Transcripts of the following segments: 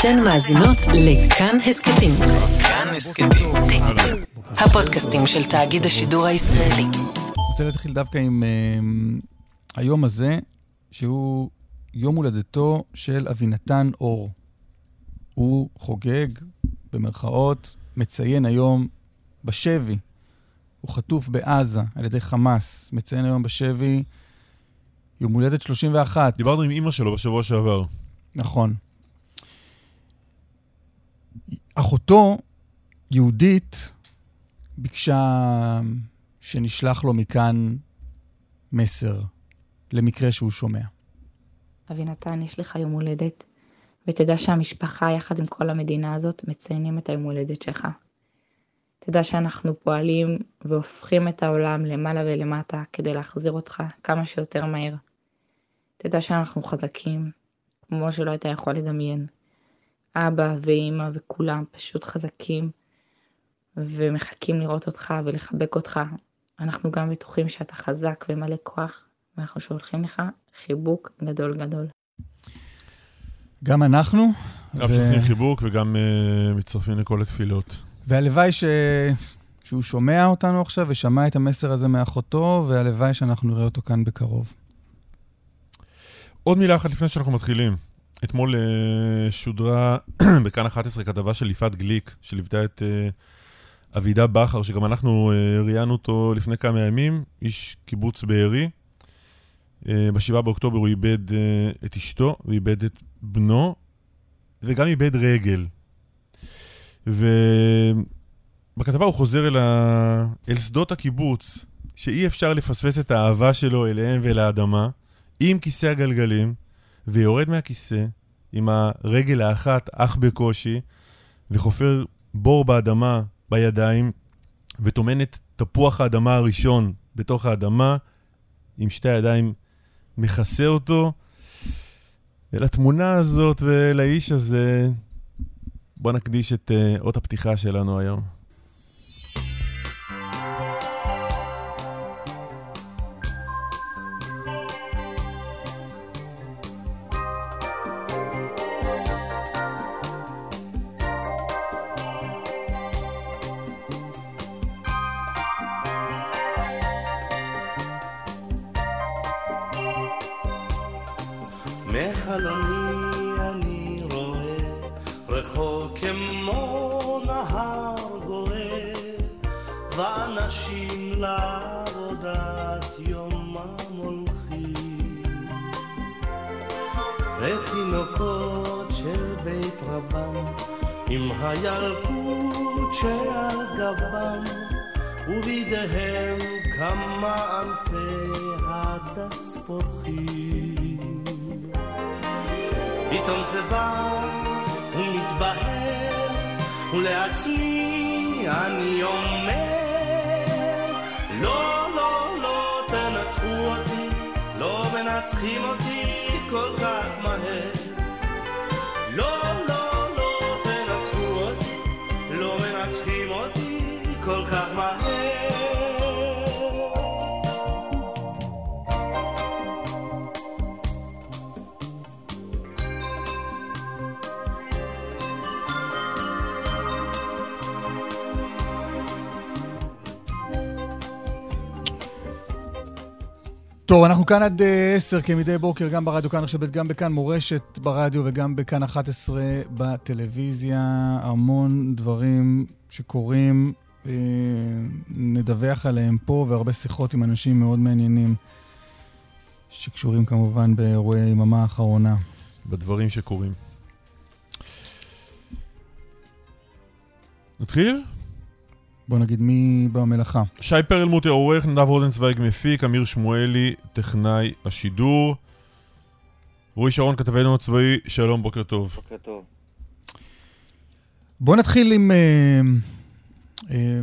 אתן מאזינות לכאן הסכתים. כאן הסכתים. הפודקאסטים של תאגיד השידור הישראלי. אני רוצה להתחיל דווקא עם uh, היום הזה, שהוא יום הולדתו של אבינתן אור. הוא חוגג, במרכאות, מציין היום בשבי. הוא חטוף בעזה על ידי חמאס, מציין היום בשבי יום הולדת 31. דיברנו עם אימא שלו בשבוע שעבר. נכון. אחותו, יהודית, ביקשה שנשלח לו מכאן מסר למקרה שהוא שומע. אבינתן, יש לך יום הולדת, ותדע שהמשפחה יחד עם כל המדינה הזאת מציינים את היום הולדת שלך. תדע שאנחנו פועלים והופכים את העולם למעלה ולמטה כדי להחזיר אותך כמה שיותר מהר. תדע שאנחנו חזקים, כמו שלא היית יכול לדמיין. אבא ואימא וכולם פשוט חזקים ומחכים לראות אותך ולחבק אותך. אנחנו גם בטוחים שאתה חזק ומלא כוח, ואנחנו שולחים לך חיבוק גדול גדול. גם אנחנו. גם ו... שולחים חיבוק וגם uh, מצטרפים לכל התפילות. והלוואי ש... שהוא שומע אותנו עכשיו ושמע את המסר הזה מאחותו, והלוואי שאנחנו נראה אותו כאן בקרוב. עוד מילה אחת לפני שאנחנו מתחילים. אתמול uh, שודרה בכאן 11 כתבה של יפעת גליק, שליוותה את uh, אבידה בכר, שגם אנחנו uh, ראיינו אותו לפני כמה ימים, איש קיבוץ בארי. Uh, ב-7 באוקטובר הוא איבד את אשתו, הוא איבד את בנו, וגם איבד רגל. ובכתבה הוא חוזר אל, ה... אל שדות הקיבוץ, שאי אפשר לפספס את האהבה שלו אליהם ואל האדמה, עם כיסא הגלגלים, ויורד מהכיסא עם הרגל האחת, אך בקושי, וחופר בור באדמה בידיים, וטומן את תפוח האדמה הראשון בתוך האדמה, עם שתי הידיים מכסה אותו. ולתמונה הזאת ולאיש הזה, בוא נקדיש את uh, אות הפתיחה שלנו היום. מחלוני אני רואה רחוב כמו נהר גואה ואנשים לעבודת יומם הולכים. ותינוקות של בית רבם עם הילקוט שעל גבם ובידיהם כמה אלפי הדס פורחים. פתאום זה בא ומתבהר, ולעצמי אני אומר, לא, לא, לא תנצחו אותי, לא מנצחים אותי כל כך. טוב, אנחנו כאן עד uh, 10 כמדי בוקר, גם ברדיו כאן עכשיו, גם בכאן מורשת ברדיו וגם בכאן 11 בטלוויזיה. המון דברים שקורים, uh, נדווח עליהם פה, והרבה שיחות עם אנשים מאוד מעניינים, שקשורים כמובן באירועי היממה האחרונה. בדברים שקורים. נתחיל? בוא נגיד מי במלאכה. שי פרלמוטר עורך, נדב רוזנצוויג מפיק, אמיר שמואלי, טכנאי השידור. רועי שרון, כתבנו הצבאי, שלום, בוקר טוב. בוקר טוב. בוא נתחיל עם אה, אה,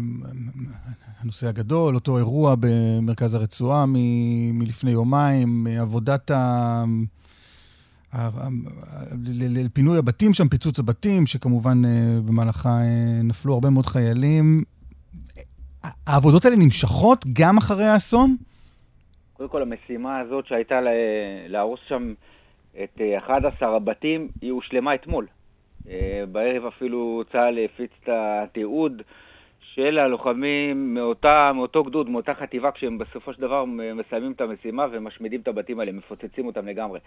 הנושא הגדול, אותו אירוע במרכז הרצועה מ- מלפני יומיים, עבודת ה... לפינוי הבתים שם, פיצוץ הבתים, שכמובן אה, במהלכה אה, נפלו הרבה מאוד חיילים. העבודות האלה נמשכות גם אחרי האסון? קודם כל, המשימה הזאת שהייתה להרוס שם את 11 אה, הבתים, היא הושלמה אתמול. אה, בערב אפילו צה"ל הפיץ את התיעוד של הלוחמים מאותה, מאותו גדוד, מאותה חטיבה, כשהם בסופו של דבר מסיימים את המשימה ומשמידים את הבתים האלה, מפוצצים אותם לגמרי.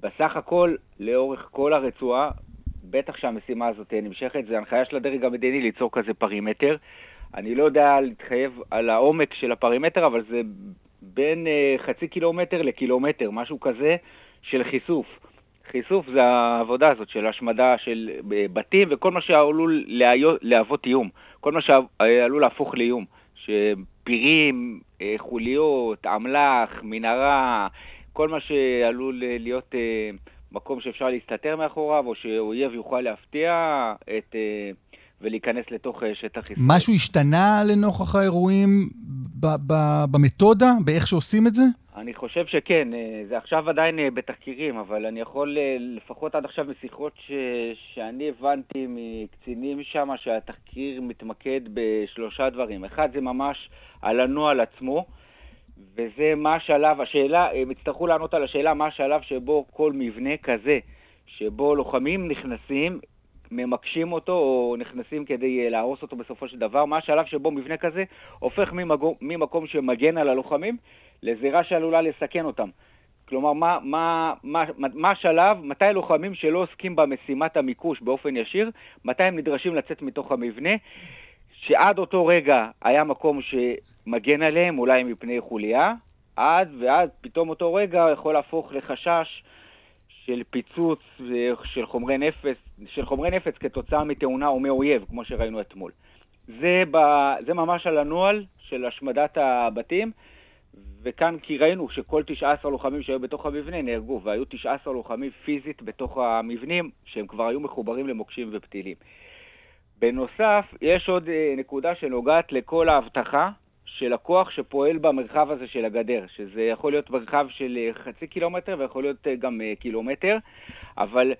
בסך הכל, לאורך כל הרצועה, בטח שהמשימה הזאת נמשכת, זה הנחיה של הדרג המדיני ליצור כזה פרימטר. אני לא יודע להתחייב על העומק של הפרימטר, אבל זה בין אה, חצי קילומטר לקילומטר, משהו כזה של חישוף. חישוף זה העבודה הזאת של השמדה של אה, בתים וכל מה שעלול להוות איום, כל מה שעלול להפוך לאיום, שפירים, אה, חוליות, אמל"ח, מנהרה, כל מה שעלול להיות מקום שאפשר להסתתר מאחוריו, או שאויב יוכל להפתיע את... ולהיכנס לתוך אה, שטח ישראל. משהו השתנה לנוכח האירועים במתודה, באיך שעושים את זה? אני חושב שכן, אה, זה עכשיו עדיין אה, בתחקירים, אבל אני יכול, לפחות עד עכשיו משיחות ש... שאני הבנתי מקצינים שם, שהתחקיר מתמקד בשלושה דברים. אחד זה ממש על הנוהל עצמו, וזה מה השלב, השאלה, הם יצטרכו לענות על השאלה מה השלב שבו כל מבנה כזה, שבו לוחמים נכנסים, ממקשים אותו או נכנסים כדי אה, להרוס אותו בסופו של דבר, מה השלב שבו מבנה כזה הופך ממקום, ממקום שמגן על הלוחמים לזירה שעלולה לסכן אותם. כלומר, מה, מה, מה, מה השלב, מתי לוחמים שלא עוסקים במשימת המיקוש באופן ישיר, מתי הם נדרשים לצאת מתוך המבנה, שעד אותו רגע היה מקום שמגן עליהם, אולי מפני חוליה, עד ועד פתאום אותו רגע יכול להפוך לחשש של פיצוץ של חומרי נפץ, של חומרי נפץ כתוצאה מתאונה או מאויב, כמו שראינו אתמול. זה, ב, זה ממש על הנוהל של השמדת הבתים, וכאן כי ראינו שכל 19 לוחמים שהיו בתוך המבנה נהרגו, והיו 19 לוחמים פיזית בתוך המבנים, שהם כבר היו מחוברים למוקשים ופתילים. בנוסף, יש עוד אה, נקודה שנוגעת לכל האבטחה של הכוח שפועל במרחב הזה של הגדר, שזה יכול להיות מרחב של אה, חצי קילומטר ויכול להיות אה, גם אה, קילומטר, אבל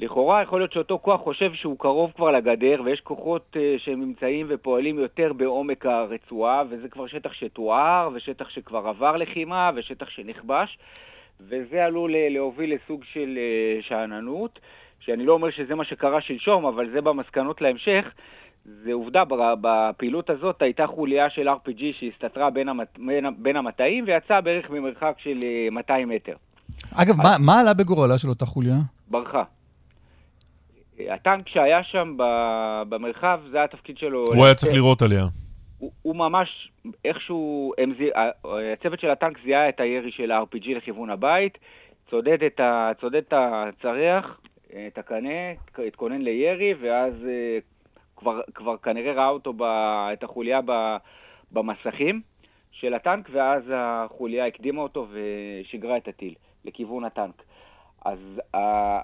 לכאורה יכול להיות שאותו כוח חושב שהוא קרוב כבר לגדר ויש כוחות שנמצאים ופועלים יותר בעומק הרצועה וזה כבר שטח שתואר ושטח שכבר עבר לחימה ושטח שנכבש וזה עלול להוביל לסוג של שאננות, שאני לא אומר שזה מה שקרה שלשום, אבל זה במסקנות להמשך. זה עובדה, בפעילות הזאת הייתה חוליה של RPG שהסתתרה בין, המת... בין המטעים ויצאה בערך ממרחק של 200 אה, מטר. אגב, אז... מה, מה עלה בגורלה של אותה חוליה? ברחה. הטנק שהיה שם במרחב, זה התפקיד שלו. הוא היה צריך לירות עליה. הוא, הוא ממש, איכשהו, הם, הצוות של הטנק זיהה את הירי של ה-RPG לכיוון הבית, צודד את, ה, צודד את הצריח, את הקנה, התכונן לירי, ואז אה, כבר, כבר כנראה ראה אותו, ב, את החוליה ב, במסכים של הטנק, ואז החוליה הקדימה אותו ושיגרה את הטיל לכיוון הטנק. אז,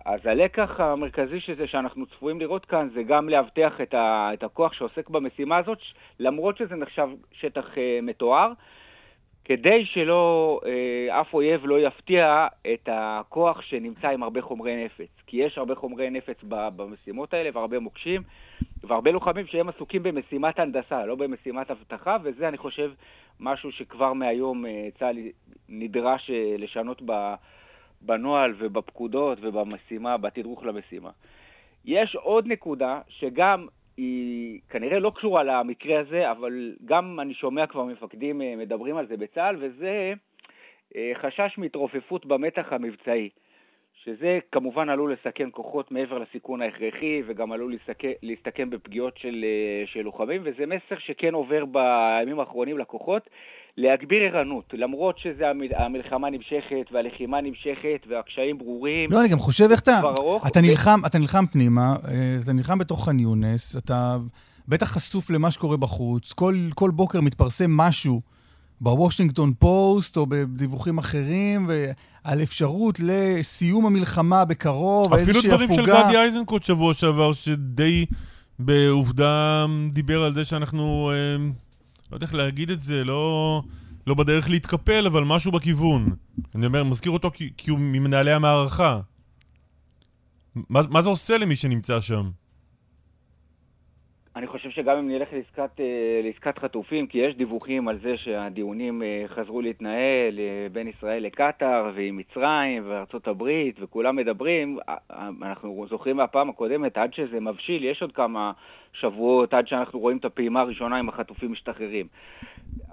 אז הלקח המרכזי שזה שאנחנו צפויים לראות כאן זה גם לאבטח את, ה, את הכוח שעוסק במשימה הזאת, למרות שזה נחשב שטח אה, מתואר, כדי שלא, אה, אף אויב לא יפתיע את הכוח שנמצא עם הרבה חומרי נפץ. כי יש הרבה חומרי נפץ במשימות האלה והרבה מוקשים, והרבה לוחמים שהם עסוקים במשימת הנדסה, לא במשימת אבטחה, וזה, אני חושב, משהו שכבר מהיום אה, צה"ל נדרש אה, לשנות בנוהל ובפקודות ובמשימה, בתדרוך למשימה. יש עוד נקודה שגם היא כנראה לא קשורה למקרה הזה, אבל גם אני שומע כבר מפקדים אה, מדברים על זה בצה"ל, וזה חשש מהתרופפות במתח המבצעי. שזה כמובן עלול לסכן כוחות מעבר לסיכון ההכרחי וגם עלול להסתכן, להסתכן בפגיעות של, אה, של לוחמים, וזה מסר שכן עובר בימים האחרונים לכוחות, להגביר ערנות, למרות שהמלחמה נמשכת והלחימה נמשכת והקשיים ברורים. לא, אני גם חושב איך אתה... אתה נלחם, אתה נלחם פנימה, אה, אתה נלחם בתוך ח'אן יונס, אתה בטח חשוף למה שקורה בחוץ, כל, כל בוקר מתפרסם משהו. בוושינגטון פוסט או בדיווחים אחרים, על אפשרות לסיום המלחמה בקרוב, אפילו דברים הפוגה. של גדי איזנקוט שבוע שעבר, שדי בעובדה דיבר על זה שאנחנו, אה, לא יודע איך להגיד את זה, לא, לא בדרך להתקפל, אבל משהו בכיוון. אני אומר, מזכיר אותו כי, כי הוא ממנהלי המערכה. מה, מה זה עושה למי שנמצא שם? אני חושב שגם אם נלך לעסקת, אה, לעסקת חטופים, כי יש דיווחים על זה שהדיונים אה, חזרו להתנהל אה, בין ישראל לקטאר ועם מצרים וארצות הברית, וכולם מדברים, אנחנו זוכרים מהפעם הקודמת, עד שזה מבשיל, יש עוד כמה שבועות עד שאנחנו רואים את הפעימה הראשונה עם החטופים משתחררים.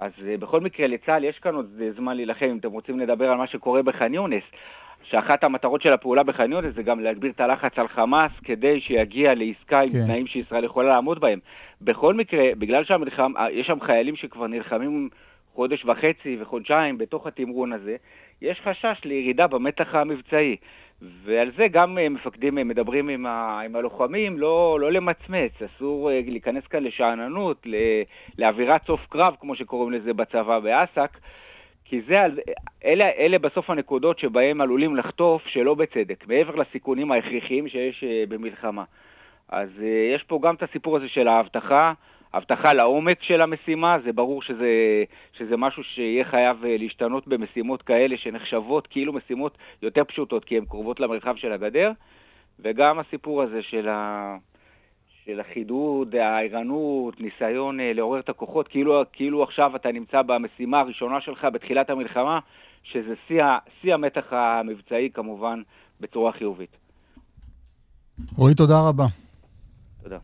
אז בכל מקרה, לצה"ל יש כאן עוד זמן להילחם, אם אתם רוצים לדבר על מה שקורה בח'אן יונס. שאחת המטרות של הפעולה בח'אן יונס זה גם להגביר את הלחץ על חמאס כדי שיגיע לעסקה עם כן. תנאים שישראל יכולה לעמוד בהם. בכל מקרה, בגלל שיש שם חיילים שכבר נלחמים חודש וחצי וחודשיים בתוך התמרון הזה, יש חשש לירידה במתח המבצעי. ועל זה גם אה, מפקדים אה, מדברים עם, ה, עם הלוחמים, לא, לא למצמץ, אסור אה, להיכנס כאן לשאננות, לאווירת סוף קרב, כמו שקוראים לזה בצבא באס"ק, כי זה, אלה, אלה בסוף הנקודות שבהם עלולים לחטוף שלא בצדק, מעבר לסיכונים ההכרחיים שיש אה, במלחמה. אז אה, יש פה גם את הסיפור הזה של ההבטחה, הבטחה לעומק של המשימה, זה ברור שזה, שזה משהו שיהיה חייב אה, להשתנות במשימות כאלה שנחשבות כאילו משימות יותר פשוטות, כי הן קרובות למרחב של הגדר, וגם הסיפור הזה של ה... של החידוד, הערנות, ניסיון אה, לעורר את הכוחות, כאילו, כאילו עכשיו אתה נמצא במשימה הראשונה שלך בתחילת המלחמה, שזה שיא, שיא המתח המבצעי כמובן בצורה חיובית. רועי, תודה רבה. תודה.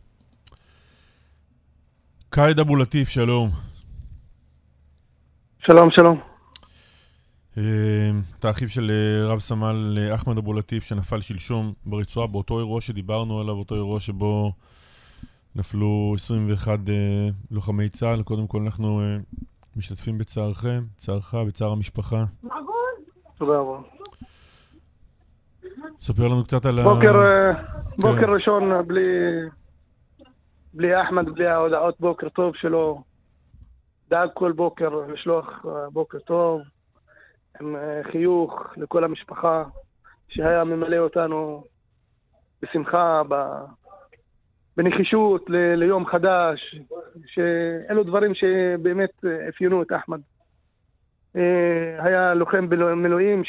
קאיד אבו לטיף, שלום. שלום, שלום. אה, אתה אחיו של אה, רב סמל אחמד אבו לטיף שנפל שלשום ברצועה באותו אירוע שדיברנו עליו, אותו אירוע שבו נפלו 21 uh, אה, לוחמי צה"ל. קודם כל אנחנו uh, משתתפים בצערכם, צערך, בצער המשפחה. תודה רבה. ספר לנו קצת על בוקר, ה... כן. בוקר ראשון בלי, בלי אחמד, בלי ההודעות בוקר טוב שלו. דאג כל בוקר לשלוח בוקר טוב, עם חיוך לכל המשפחה, שהיה ממלא אותנו בשמחה, בנחישות ל- ליום חדש, שאלו דברים שבאמת אפיינו את אחמד. אה, היה לוחם במילואים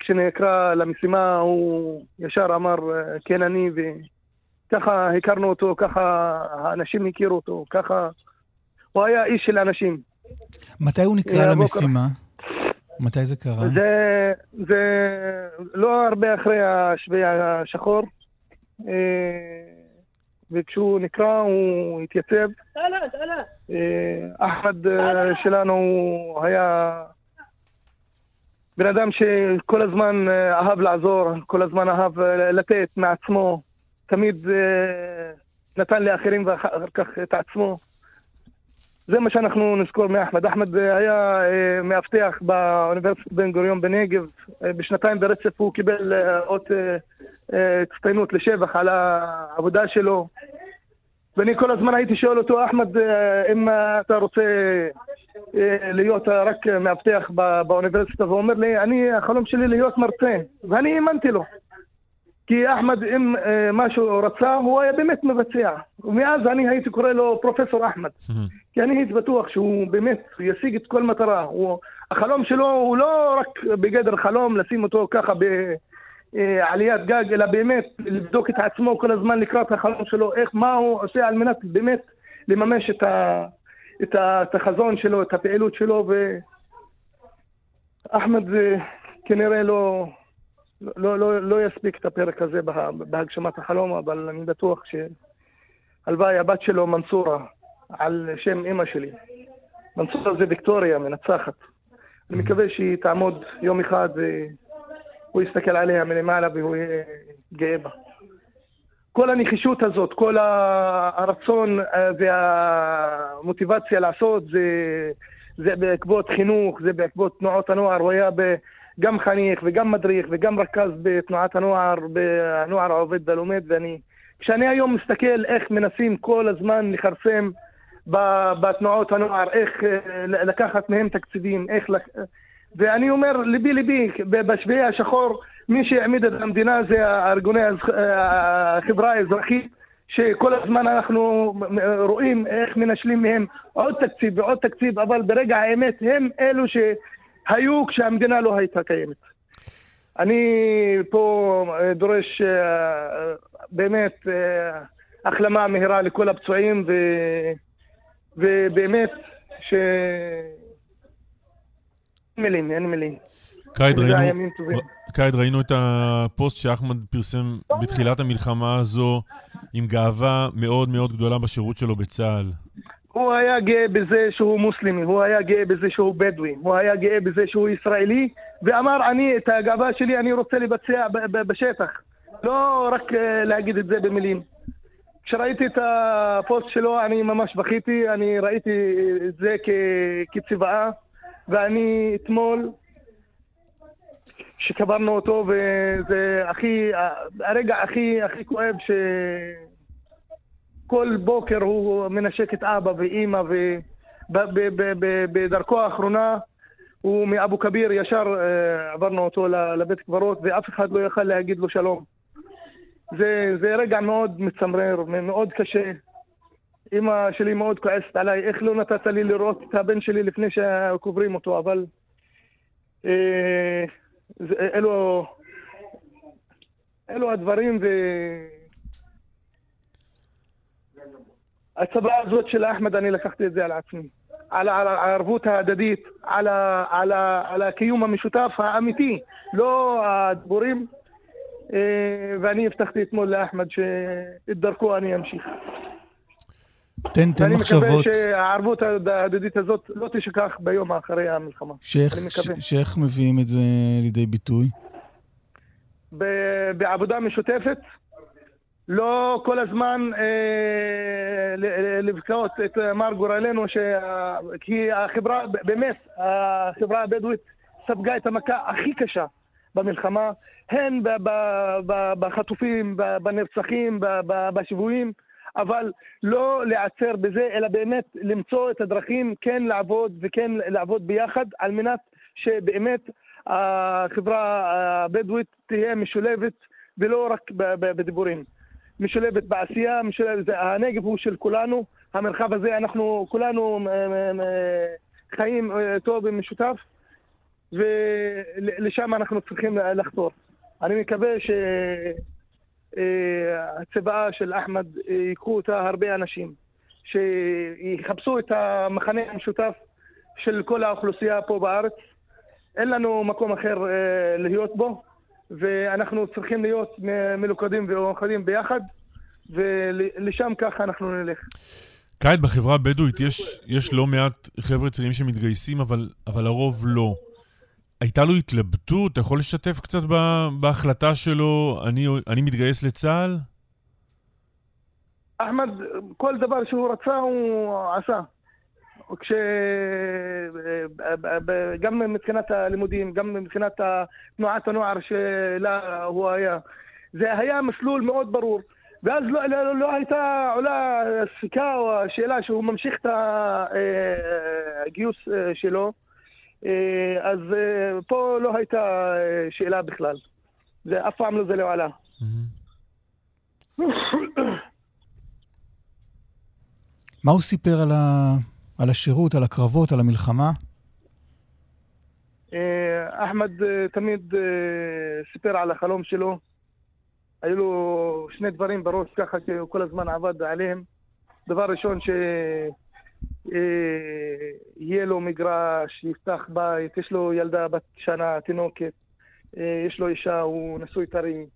שכשנקרא למשימה הוא ישר אמר כן אני וככה הכרנו אותו, ככה האנשים הכירו אותו, ככה הוא היה איש של אנשים. מתי הוא נקרא למשימה? מתי זה קרה? זה, זה לא הרבה אחרי השבי השחור. וכשהוא נקרא הוא התייצב. אה, אחמד אה, שלנו היה בן אדם שכל הזמן אה, אהב לעזור, כל הזמן אהב לתת מעצמו, תמיד נתן לאחרים ואחר כך את עצמו. זה מה שאנחנו נזכור מאחמד. אחמד היה מאבטח באוניברסיטת בן גוריון בנגב. בשנתיים ברצף הוא קיבל אות הצטיינות לשבח על העבודה שלו. ואני כל הזמן הייתי שואל אותו, אחמד, אה, אם אתה רוצה אה, להיות רק מאבטח באוניברסיטה, והוא אומר לי, אני, החלום שלי להיות מרצה, ואני האמנתי לו. כי אחמד, אם אה, משהו רצה, הוא היה באמת מבצע. ומאז אני הייתי קורא לו פרופסור אחמד. כי אני הייתי בטוח שהוא באמת ישיג את כל מטרה. הוא, החלום שלו הוא לא רק בגדר חלום לשים אותו ככה ב... אה, עליית גג, אלא באמת לבדוק את עצמו כל הזמן לקראת החלום שלו, איך, מה הוא עושה על מנת באמת לממש את, ה, את, ה, את החזון שלו, את הפעילות שלו, ואחמד אה, כנראה לא, לא, לא, לא יספיק את הפרק הזה בהגשמת החלום, אבל אני בטוח שהלוואי הבת שלו מנסורה, על שם אימא שלי. מנסורה זה ויקטוריה, מנצחת. אני מקווה שהיא תעמוד יום אחד ו... הוא יסתכל עליה מלמעלה והוא יהיה גאה בה. כל הנחישות הזאת, כל הרצון אה, והמוטיבציה לעשות זה, זה בעקבות חינוך, זה בעקבות תנועות הנוער, הוא היה גם חניך וגם מדריך וגם רכז בתנועת הנוער, בנוער העובד והלומד, ואני, כשאני היום מסתכל איך מנסים כל הזמן לכרסם בתנועות הנוער, איך אה, לקחת מהם תקציבים, איך... ואני אומר, ליבי ליבי, בשביעי השחור, מי שהעמיד את המדינה זה ארגוני החברה האזרחית, שכל הזמן אנחנו רואים איך מנשלים מהם עוד תקציב ועוד תקציב, אבל ברגע האמת הם אלו שהיו כשהמדינה לא הייתה קיימת. אני פה דורש באמת החלמה מהירה לכל הפצועים, ו... ובאמת, ש... אין מילים, אין מילים. קייד, ראינו. קייד, ראינו את הפוסט שאחמד פרסם בתחילת המלחמה הזו עם גאווה מאוד מאוד גדולה בשירות שלו בצה"ל. הוא היה גאה בזה שהוא מוסלמי, הוא היה גאה בזה שהוא בדואי, הוא היה גאה בזה שהוא ישראלי, ואמר, אני, את הגאווה שלי אני רוצה לבצע בשטח. לא רק אה, להגיד את זה במילים. כשראיתי את הפוסט שלו, אני ממש בכיתי, אני ראיתי את זה כ- כצבאה, ואני אתמול, שקברנו אותו, וזה הכי, הרגע הכי, הכי כואב ש... כל בוקר הוא מנשק את אבא ואימא, ובדרכו האחרונה הוא מאבו כביר, ישר אה, עברנו אותו לבית קברות, ואף אחד לא יכל להגיד לו שלום. זה, זה רגע מאוד מצמרר, מאוד קשה. אימא שלי מאוד כועסת עליי, איך לא נתת לי לראות את הבן שלי לפני שקוברים אותו, אבל אה, זה, אלו, אלו הדברים, ו... הצוואה הזאת של אחמד, אני לקחתי את זה על עצמי. על הערבות ההדדית, על, ה, על, ה, על הקיום המשותף האמיתי, לא הדיבורים. אה, ואני הבטחתי אתמול לאחמד שאת דרכו אני אמשיך. תן, תן ואני מקווה מחשבות. שהערבות ההדדית הזאת לא תשכח ביום אחרי המלחמה. שאיך, אני מקווה. שאיך מביאים את זה לידי ביטוי? בעבודה משותפת, לא כל הזמן אה, לבכות את מר גורלנו, שה... כי החברה, באמת, החברה הבדואית ספגה את המכה הכי קשה במלחמה, הן בחטופים, בנרצחים, בשבויים, אבל לא להיעצר בזה, אלא באמת למצוא את הדרכים כן לעבוד וכן לעבוד ביחד, על מנת שבאמת החברה הבדואית תהיה משולבת ולא רק בדיבורים. משולבת בעשייה, משולבת, הנגב הוא של כולנו, המרחב הזה, אנחנו כולנו מ- מ- מ- חיים אה, טוב ומשותף, ולשם אנחנו צריכים לחתור. אני מקווה שהצבעה של אחמד, אה, ייקחו אותה הרבה אנשים, שיחפשו את המחנה המשותף של כל האוכלוסייה פה בארץ. אין לנו מקום אחר אה, להיות בו, ואנחנו צריכים להיות מלוכדים ומאוחדים ביחד, ולשם ככה אנחנו נלך. קייד, בחברה הבדואית יש, יש לא מעט חבר'ה צעירים שמתגייסים, אבל, אבל הרוב לא. הייתה לו התלבטות? אתה יכול לשתף קצת בהחלטה שלו, אני, אני מתגייס לצה"ל? אחמד, כל דבר שהוא רצה הוא עשה. כש... גם מבחינת הלימודים, גם מבחינת תנועת הנוער שלה הוא היה. זה היה מסלול מאוד ברור. ואז לא, לא, לא הייתה עולה סיכה או השאלה שהוא ממשיך את ה- אה, הגיוס אה, שלו. אה, אז פה לא הייתה שאלה בכלל. זה אף פעם לא זה לא עלה. מה הוא סיפר על, ה... על השירות, על הקרבות, על המלחמה? אה, אחמד אה, תמיד אה, סיפר על החלום שלו. היו לו שני דברים בראש ככה שהוא כל הזמן עבד עליהם. דבר ראשון, שיהיה לו מגרש, יפתח בית, יש לו ילדה בת שנה, תינוקת, יש לו אישה, הוא נשוי טרי.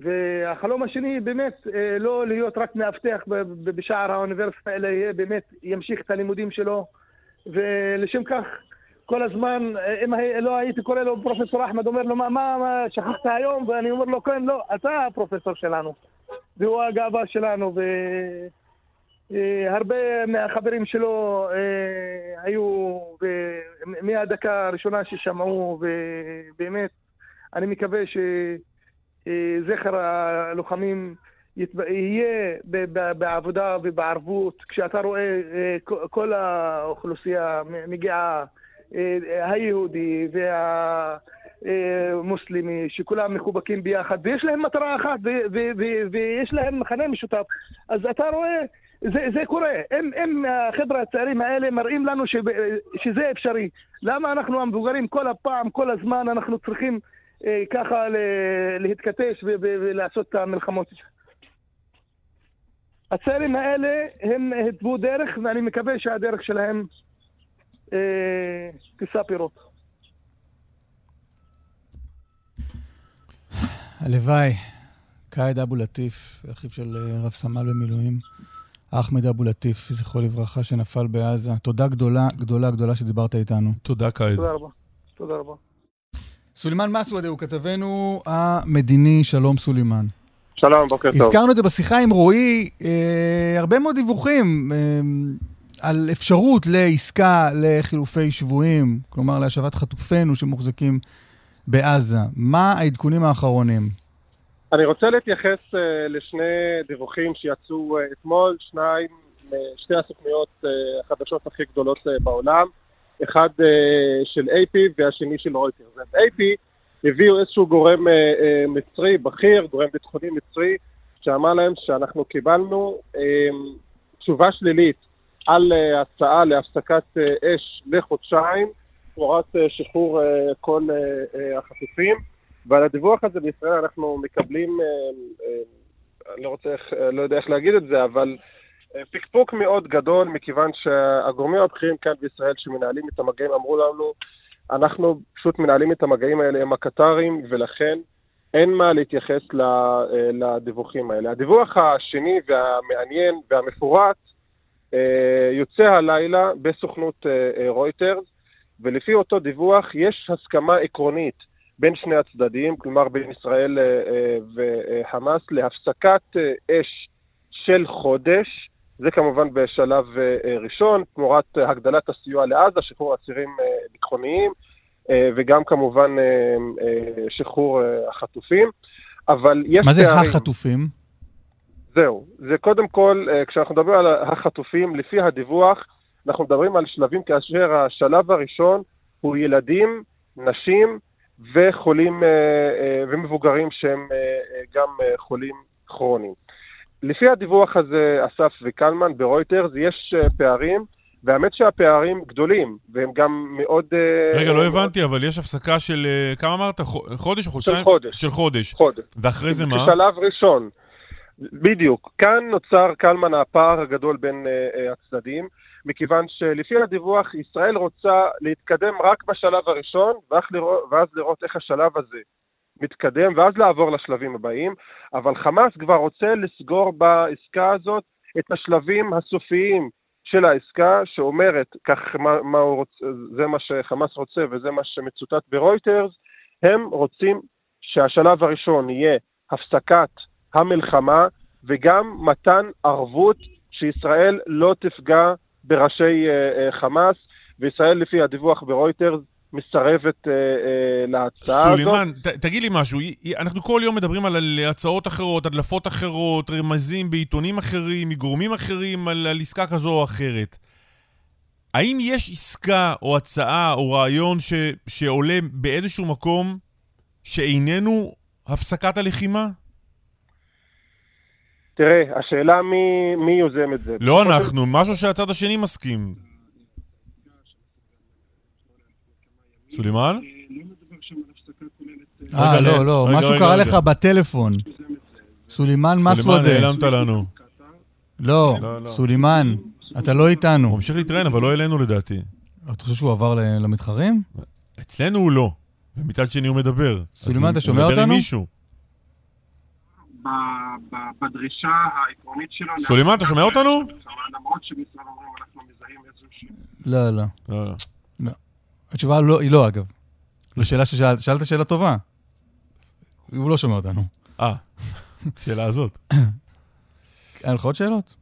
והחלום השני, באמת, אה, לא להיות רק מאבטח בשער האוניברסיטה, אלא יהיה באמת, ימשיך את הלימודים שלו. ולשם כך, כל הזמן, אה, אם לא הייתי קורא לו פרופסור אחמד, אומר לו, מה, מה, מה שכחת היום? ואני אומר לו, כן, לא, אתה הפרופסור שלנו. והוא הגאווה שלנו, והרבה מהחברים שלו אה, היו מהדקה הראשונה ששמעו, ובאמת, אני מקווה שזכר הלוחמים ית- יהיה בעבודה ובערבות, כשאתה רואה אה, כל- כל האוכלוסייה מגיעה, אה, היהודי והמוסלמי, שכולם מחובקים ביחד, ויש להם מטרה אחת, ויש להם מכנה משותף, אז אתה רואה, זה, זה קורה. אם, אם החבר'ה הצעירים האלה מראים לנו שזה אפשרי, למה אנחנו המבוגרים כל הפעם, כל הזמן, אנחנו צריכים אה, ככה ל- להתכתש ולעשות את המלחמות? הצעירים האלה, הם התוו דרך, ואני מקווה שהדרך שלהם אה, תישא פירות. הלוואי. קאיד אבו לטיף, אחיו של אה, רב סמל במילואים, אחמד אבו לטיף, זכרו לברכה, שנפל בעזה. תודה גדולה, גדולה, גדולה שדיברת איתנו. תודה, קאיד. תודה רבה. תודה רבה. סולימאן מסוודה הוא כתבנו המדיני, שלום סולימאן. שלום, בוקר טוב. הזכרנו את זה בשיחה עם רועי, אה, הרבה מאוד דיווחים אה, על אפשרות לעסקה לחילופי שבויים, כלומר להשבת חטופינו שמוחזקים בעזה. מה העדכונים האחרונים? אני רוצה להתייחס uh, לשני דיווחים שיצאו uh, אתמול, שניים, uh, שתי הסוכניות uh, החדשות הכי גדולות uh, בעולם, אחד uh, של AP והשני של רויטרס. אז AP הביאו איזשהו גורם uh, uh, מצרי, בכיר, גורם ביטחוני מצרי, שאמר להם שאנחנו קיבלנו uh, תשובה שלילית על uh, הצעה להפסקת uh, אש לחודשיים, תמורת uh, שחרור uh, כל uh, uh, החטופים. ועל הדיווח הזה בישראל אנחנו מקבלים, אני לא, רוצה, לא יודע איך להגיד את זה, אבל פקפוק מאוד גדול, מכיוון שהגורמים הבכירים כאן בישראל שמנהלים את המגעים אמרו לנו, אנחנו פשוט מנהלים את המגעים האלה עם הקטרים, ולכן אין מה להתייחס לדיווחים האלה. הדיווח השני והמעניין והמפורט יוצא הלילה בסוכנות רויטרס, ולפי אותו דיווח יש הסכמה עקרונית בין שני הצדדים, כלומר בין ישראל אה, אה, וחמאס, להפסקת אה, אש של חודש. זה כמובן בשלב ראשון, תמורת הגדלת הסיוע לעזה, שחרור אסירים ביטחוניים, וגם כמובן שחרור החטופים. אבל יש מה זה פערים. החטופים? זהו, זה קודם כל, כשאנחנו מדברים על החטופים, לפי הדיווח, אנחנו מדברים על שלבים כאשר השלב הראשון הוא ילדים, נשים, וחולים אה, אה, ומבוגרים שהם אה, גם חולים כרוניים. לפי הדיווח הזה, אסף וקלמן ברויטרס, יש פערים, והאמת שהפערים גדולים, והם גם מאוד... רגע, לא הבנתי, אבל יש הפסקה של, כמה אמרת? חודש או חודשיים? של חודש. של חודש. חודש. ואחרי זה מה? בשלב ראשון. בדיוק. כאן נוצר, קלמן, הפער הגדול בין הצדדים. מכיוון שלפי הדיווח ישראל רוצה להתקדם רק בשלב הראשון, ואז לראות איך השלב הזה מתקדם, ואז לעבור לשלבים הבאים, אבל חמאס כבר רוצה לסגור בעסקה הזאת את השלבים הסופיים של העסקה, שאומרת, כך מה, מה הוא רוצה, זה מה שחמאס רוצה וזה מה שמצוטט ברויטרס, הם רוצים שהשלב הראשון יהיה הפסקת המלחמה וגם מתן ערבות שישראל לא תפגע בראשי uh, uh, חמאס, וישראל לפי הדיווח ברויטרס מסרבת uh, uh, להצעה הזאת. סולימאן, תגיד לי משהו, אנחנו כל יום מדברים על, על הצעות אחרות, הדלפות אחרות, רמזים בעיתונים אחרים, מגורמים אחרים, על, על עסקה כזו או אחרת. האם יש עסקה או הצעה או רעיון ש, שעולה באיזשהו מקום שאיננו הפסקת הלחימה? תראה, השאלה מי, מי יוזם את זה. לא אנחנו, משהו שהצד השני מסכים. סולימאן? אה, לא, לא, משהו קרה לך בטלפון. סולימאן מסוודה. סולימאן, נעלמת לנו. לא, לא, לא. סולימאן, אתה לא איתנו. הוא ממשיך להתראיין, אבל לא אלינו לדעתי. אתה חושב שהוא עבר למתחרים? אצלנו הוא לא, ומצד שני הוא מדבר. סולימאן, אתה שומע אותנו? הוא מדבר עם מישהו. בדרישה העקרונית שלו... סולימאן, אתה שומע אותנו? למרות שבישראל אומרים אנחנו מזהים איזשהו... לא, לא. לא, לא. לא. התשובה לא, היא לא, אגב. לשאלה ששאלת, שאלת שאלה טובה. הוא לא שומע אותנו. אה, שאלה הזאת. היה לך עוד שאלות?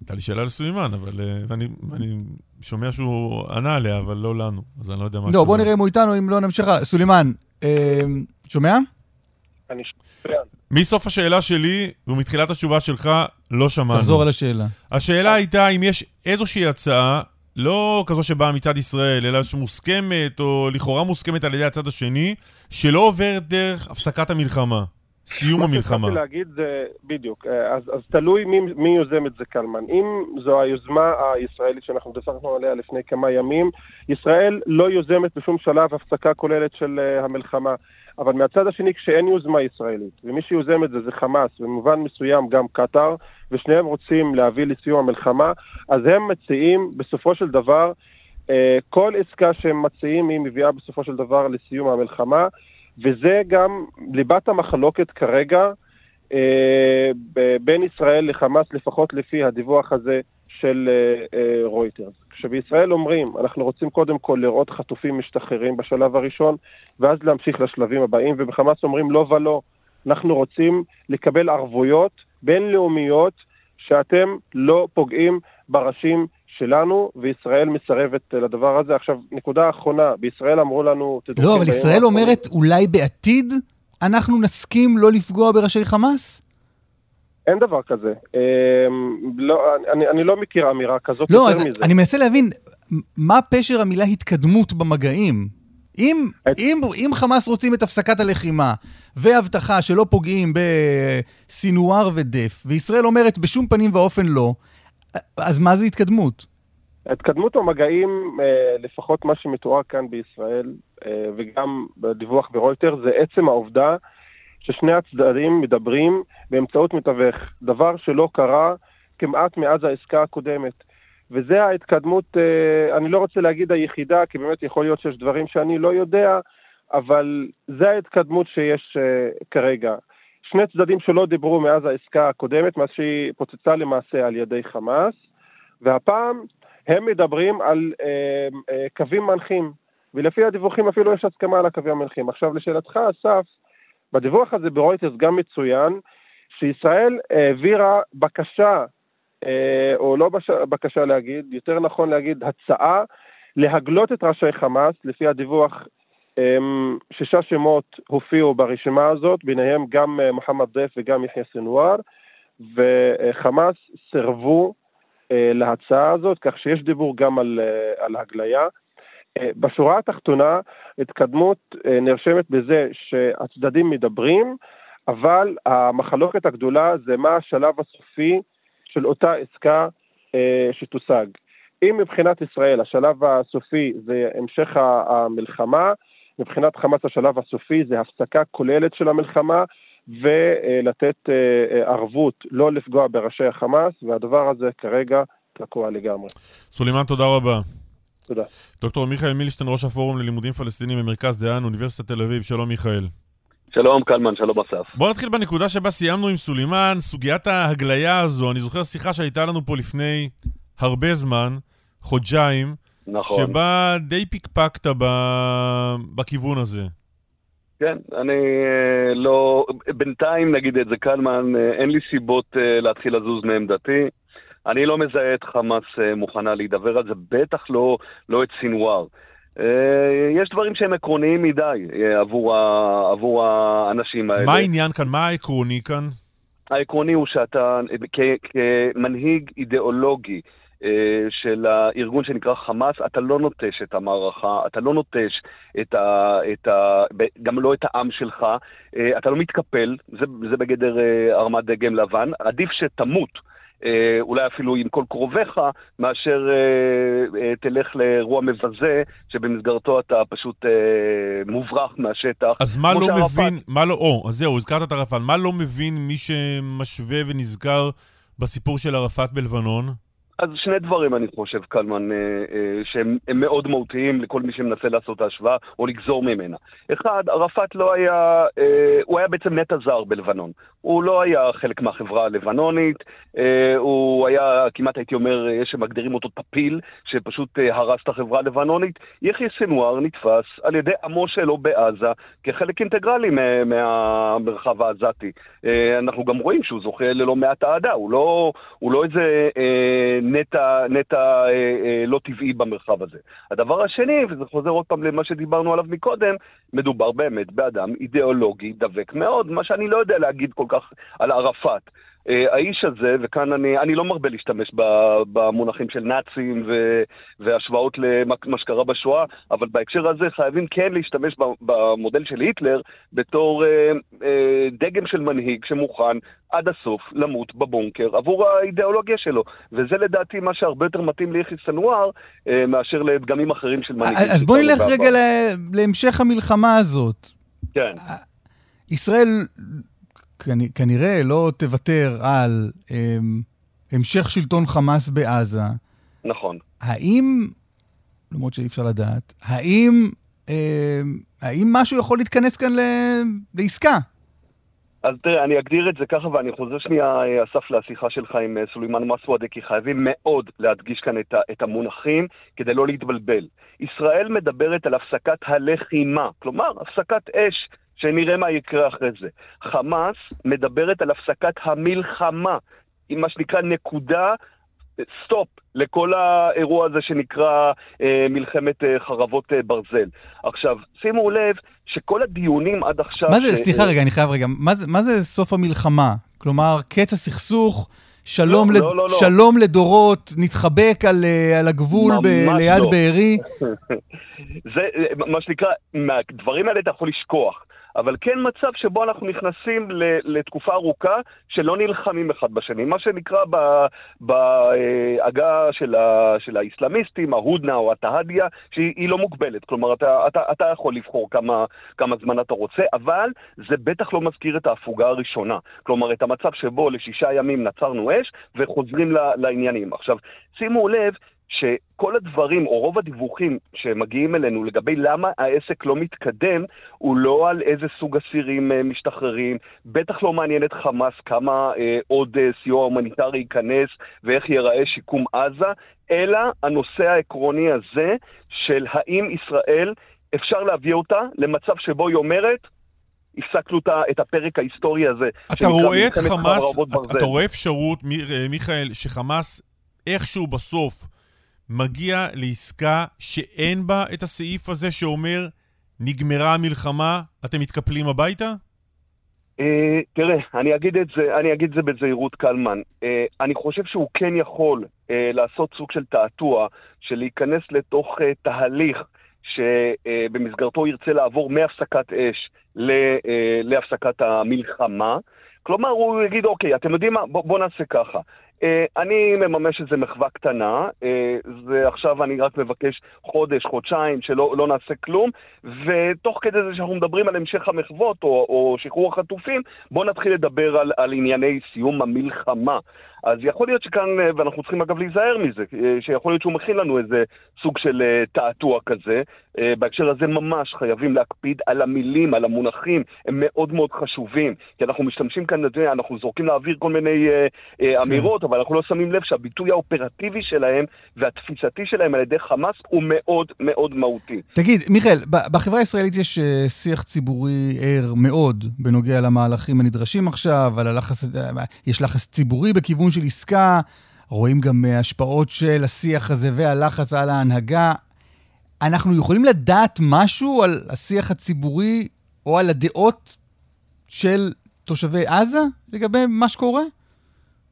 הייתה לי שאלה לסולימאן, אבל... אה, ואני, ואני שומע שהוא ענה עליה, אבל לא לנו, אז אני לא יודע מה... לא, בוא נראה אם הוא איתנו, אם לא נמשיך הלאה. סולימאן, אה, שומע? אני שומע. מסוף השאלה שלי ומתחילת התשובה שלך, לא שמענו. תחזור על השאלה. השאלה הייתה אם יש איזושהי הצעה, לא כזו שבאה מצד ישראל, אלא שמוסכמת, או לכאורה מוסכמת על ידי הצד השני, שלא עוברת דרך הפסקת המלחמה. סיום המלחמה. מה שרציתי להגיד זה, בדיוק, אז, אז תלוי מי, מי יוזם את זה, קלמן. אם זו היוזמה הישראלית שאנחנו דפקנו עליה לפני כמה ימים, ישראל לא יוזמת בשום שלב הפסקה כוללת של uh, המלחמה. אבל מהצד השני, כשאין יוזמה ישראלית, ומי שיוזם את זה זה חמאס, במובן מסוים גם קטאר, ושניהם רוצים להביא לסיום המלחמה, אז הם מציעים בסופו של דבר, אה, כל עסקה שהם מציעים היא מביאה בסופו של דבר לסיום המלחמה, וזה גם ליבת המחלוקת כרגע אה, בין ישראל לחמאס, לפחות לפי הדיווח הזה של אה, כשבישראל אומרים, אנחנו רוצים קודם כל לראות חטופים משתחררים בשלב הראשון, ואז להמשיך לשלבים הבאים, ובחמאס אומרים לא ולא, אנחנו רוצים לקבל ערבויות בינלאומיות שאתם לא פוגעים בראשים שלנו, וישראל מסרבת לדבר הזה. עכשיו, נקודה אחרונה, בישראל אמרו לנו... לא, אבל ישראל אומרת, אולי בעתיד אנחנו נסכים לא לפגוע בראשי חמאס? אין דבר כזה. אמ, לא, אני, אני לא מכיר אמירה כזאת לא, יותר אז מזה. אני מנסה להבין, מה פשר המילה התקדמות במגעים? אם, את... אם, אם חמאס רוצים את הפסקת הלחימה והבטחה שלא פוגעים בסינואר ודף, וישראל אומרת בשום פנים ואופן לא, אז מה זה התקדמות? התקדמות המגעים, אה, לפחות מה שמתואר כאן בישראל, אה, וגם בדיווח ברויטר, זה עצם העובדה ששני הצדדים מדברים באמצעות מתווך, דבר שלא קרה כמעט מאז העסקה הקודמת. וזה ההתקדמות, אה, אני לא רוצה להגיד היחידה, כי באמת יכול להיות שיש דברים שאני לא יודע, אבל זה ההתקדמות שיש כרגע. שני צדדים שלא דיברו מאז העסקה הקודמת, מאז שהיא פוצצה למעשה על ידי חמאס, והפעם הם מדברים על אה, אה, קווים מנחים, ולפי הדיווחים אפילו יש הסכמה על הקווים המנחים. עכשיו לשאלתך, אסף, בדיווח הזה ברויטרס גם מצוין שישראל העבירה בקשה, אה, או לא בש... בקשה להגיד, יותר נכון להגיד הצעה, להגלות את ראשי חמאס, לפי הדיווח אה, שישה שמות הופיעו ברשימה הזאת, ביניהם גם אה, מוחמד דף וגם יחיא סנוואר, וחמאס סירבו אה, להצעה הזאת, כך שיש דיבור גם על, על הגליה. אה, בשורה התחתונה, התקדמות נרשמת בזה שהצדדים מדברים, אבל המחלוקת הגדולה זה מה השלב הסופי של אותה עסקה שתושג. אם מבחינת ישראל השלב הסופי זה המשך המלחמה, מבחינת חמאס השלב הסופי זה הפסקה כוללת של המלחמה ולתת אה, אה, ערבות לא לפגוע בראשי החמאס, והדבר הזה כרגע תקוע לגמרי. סולימאן, תודה רבה. תודה. דוקטור מיכאל מילשטיין, ראש הפורום ללימודים פלסטינים במרכז דיין, אוניברסיטת תל אביב, שלום מיכאל. שלום קלמן, שלום אסף. בוא נתחיל בנקודה שבה סיימנו עם סולימאן, סוגיית ההגליה הזו, אני זוכר שיחה שהייתה לנו פה לפני הרבה זמן, חודשיים, נכון. שבה די פיקפקת ב... בכיוון הזה. כן, אני אה, לא... בינתיים, נגיד את זה, קלמן, אה, אין לי סיבות אה, להתחיל לזוז מעמדתי. אני לא מזהה את חמאס מוכנה להידבר על זה, בטח לא, לא את סינואר. יש דברים שהם עקרוניים מדי עבור, ה, עבור האנשים האלה. מה העניין כאן? מה העקרוני כאן? העקרוני הוא שאתה, כמנהיג אידיאולוגי, אה, של הארגון שנקרא חמאס, אתה לא נוטש את המערכה, אתה לא נוטש את ה, את ה, גם לא את העם שלך, אה, אתה לא מתקפל, זה, זה בגדר אה, הרמת דגם לבן, עדיף שתמות. אולי אפילו עם כל קרוביך, מאשר תלך לאירוע מבזה, שבמסגרתו אתה פשוט מוברח מהשטח. אז מה לא שערפת... מבין, מה לא, או, אז זהו, הזכרת את ערפאת, מה לא מבין מי שמשווה ונזכר בסיפור של ערפאת בלבנון? אז שני דברים, אני חושב, קלמן, אה, אה, שהם מאוד מהותיים לכל מי שמנסה לעשות את ההשוואה או לגזור ממנה. אחד, ערפאת לא היה, אה, הוא היה בעצם נטע זר בלבנון. הוא לא היה חלק מהחברה הלבנונית, הוא היה, כמעט הייתי אומר, יש שמגדירים אותו טפיל, שפשוט הרס את החברה הלבנונית. יחיא סנוואר נתפס על ידי עמו שלו בעזה כחלק אינטגרלי מהמרחב העזתי. אנחנו גם רואים שהוא זוכה ללא מעט אהדה, הוא לא, הוא לא איזה... נטע, נטע אה, אה, לא טבעי במרחב הזה. הדבר השני, וזה חוזר עוד פעם למה שדיברנו עליו מקודם, מדובר באמת באדם אידיאולוגי דבק מאוד, מה שאני לא יודע להגיד כל כך על ערפאת. אה, האיש הזה, וכאן אני, אני לא מרבה להשתמש במונחים של נאצים ו, והשוואות למה שקרה בשואה, אבל בהקשר הזה חייבים כן להשתמש במודל של היטלר בתור אה, אה, דגם של מנהיג שמוכן עד הסוף למות בבונקר עבור האידיאולוגיה שלו. וזה לדעתי מה שהרבה יותר מתאים ליחי סנואר אה, מאשר לדגמים אחרים של מנהיגים. אז בואי נלך רגע להמשך המלחמה הזאת. כן. ישראל כנראה לא תוותר על אמ, המשך שלטון חמאס בעזה. נכון. האם, למרות שאי אפשר לדעת, האם, אמ, האם משהו יכול להתכנס כאן ל, לעסקה? אז תראה, אני אגדיר את זה ככה, ואני חוזר שנייה, אסף, לשיחה שלך עם אה, סולימאן מסוודה, כי חייבים מאוד להדגיש כאן את, את המונחים כדי לא להתבלבל. ישראל מדברת על הפסקת הלחימה, כלומר, הפסקת אש, שנראה מה יקרה אחרי זה. חמאס מדברת על הפסקת המלחמה, עם מה שנקרא נקודה סטופ לכל האירוע הזה שנקרא אה, מלחמת אה, חרבות אה, ברזל. עכשיו, שימו לב שכל הדיונים עד עכשיו... מה זה, ש... סליחה רגע, אני חייב רגע, מה זה, מה זה סוף המלחמה? כלומר, קץ הסכסוך, שלום, לא, לד... לא, לא, לא. שלום לדורות, נתחבק על, אה, על הגבול ב... ליד לא. בארי? זה מה שנקרא, מהדברים האלה אתה יכול לשכוח. אבל כן מצב שבו אנחנו נכנסים לתקופה ארוכה שלא נלחמים אחד בשני. מה שנקרא בעגה של, של האסלאמיסטים, ההודנה או התהדיה, שהיא לא מוגבלת. כלומר, אתה, אתה, אתה יכול לבחור כמה, כמה זמן אתה רוצה, אבל זה בטח לא מזכיר את ההפוגה הראשונה. כלומר, את המצב שבו לשישה ימים נצרנו אש וחוזרים לעניינים. עכשיו, שימו לב שכל הדברים, או רוב הדיווחים שמגיעים אלינו לגבי למה העסק לא מתקדם, הוא לא על איזה סוג אסירים אה, משתחררים, בטח לא מעניין את חמאס כמה אה, עוד אה, סיוע הומניטרי ייכנס ואיך ייראה שיקום עזה, אלא הנושא העקרוני הזה של האם ישראל, אפשר להביא אותה למצב שבו היא אומרת, הפסקנו את הפרק ההיסטורי הזה. אתה רואה את חמאס, אתה רואה אפשרות, אה, מיכאל, שחמאס איכשהו בסוף מגיע לעסקה שאין בה את הסעיף הזה שאומר, נגמרה המלחמה, אתם מתקפלים הביתה? Uh, תראה, אני אגיד את זה, אני אגיד את זה בזהירות קלמן. Uh, אני חושב שהוא כן יכול uh, לעשות סוג של תעתוע, של להיכנס לתוך תהליך שבמסגרתו ירצה לעבור מהפסקת אש להפסקת המלחמה. כלומר, הוא יגיד, אוקיי, אתם יודעים מה? בואו בוא נעשה ככה. אה, אני מממש איזה מחווה קטנה, אה, ועכשיו אני רק מבקש חודש, חודשיים, שלא לא נעשה כלום, ותוך כדי זה שאנחנו מדברים על המשך המחוות או, או שחרור החטופים, בואו נתחיל לדבר על, על ענייני סיום המלחמה. אז יכול להיות שכאן, אה, ואנחנו צריכים אגב להיזהר מזה, אה, שיכול להיות שהוא מכין לנו איזה סוג של אה, תעתוע כזה. בהקשר הזה ממש חייבים להקפיד על המילים, על המונחים, הם מאוד מאוד חשובים. כי אנחנו משתמשים כאן, אנחנו זורקים לאוויר כל מיני כן. אמירות, אבל אנחנו לא שמים לב שהביטוי האופרטיבי שלהם והתפיסתי שלהם על ידי חמאס הוא מאוד מאוד מהותי. תגיד, מיכאל, בחברה הישראלית יש שיח ציבורי ער מאוד בנוגע למהלכים הנדרשים עכשיו, על הלחץ, יש לחץ ציבורי בכיוון לכיוון של עסקה, רואים גם אה, השפעות של השיח הזה והלחץ על ההנהגה. אנחנו יכולים לדעת משהו על השיח הציבורי או על הדעות של תושבי עזה לגבי מה שקורה?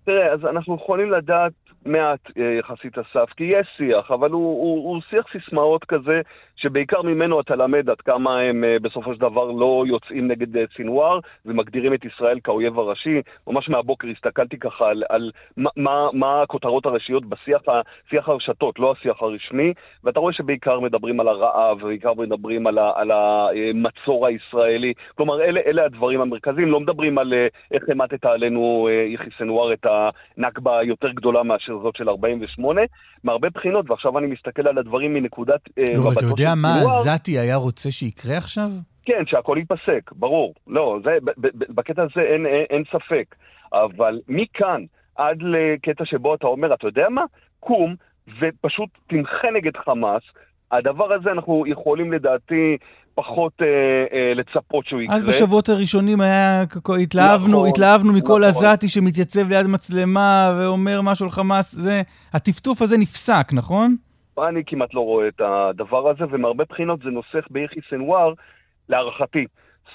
תראה, אז אנחנו יכולים לדעת מעט אה, יחסית אסף, כי יש שיח, אבל הוא, הוא, הוא שיח סיסמאות כזה, שבעיקר ממנו אתה למד עד כמה הם אה, בסופו של דבר לא יוצאים נגד אה, סינואר ומגדירים את ישראל כאויב הראשי. ממש מהבוקר הסתכלתי ככה על, על מה, מה, מה הכותרות הראשיות בשיח שיח הרשתות, לא השיח הרשמי, ואתה רואה שבעיקר מדברים על הרעב, ובעיקר מדברים על, ה, על המצור הישראלי. כלומר, אלה, אלה הדברים המרכזיים, לא מדברים על איך המטת עלינו, יחי סינואר, את הנכבה היותר גדולה מאשר הזאת של 48, מהרבה בחינות, ועכשיו אני מסתכל על הדברים מנקודת אה, לא, אתה יודע מה עזתי היה רוצה שיקרה עכשיו? כן, שהכל ייפסק, ברור. לא, זה, בקטע הזה אין, אין, אין ספק. אבל מכאן עד לקטע שבו אתה אומר, אתה יודע מה? קום ופשוט תמחה נגד חמאס. הדבר הזה אנחנו יכולים לדעתי פחות אה, אה, לצפות שהוא יקרה. אז בשבועות הראשונים היה, התלהבנו, נכון, התלהבנו מכל נכון. עזתי שמתייצב ליד מצלמה ואומר משהו על חמאס, זה, הטפטוף הזה נפסק, נכון? אני כמעט לא רואה את הדבר הזה, ומהרבה בחינות זה נוסח ביחי סנוואר, להערכתי.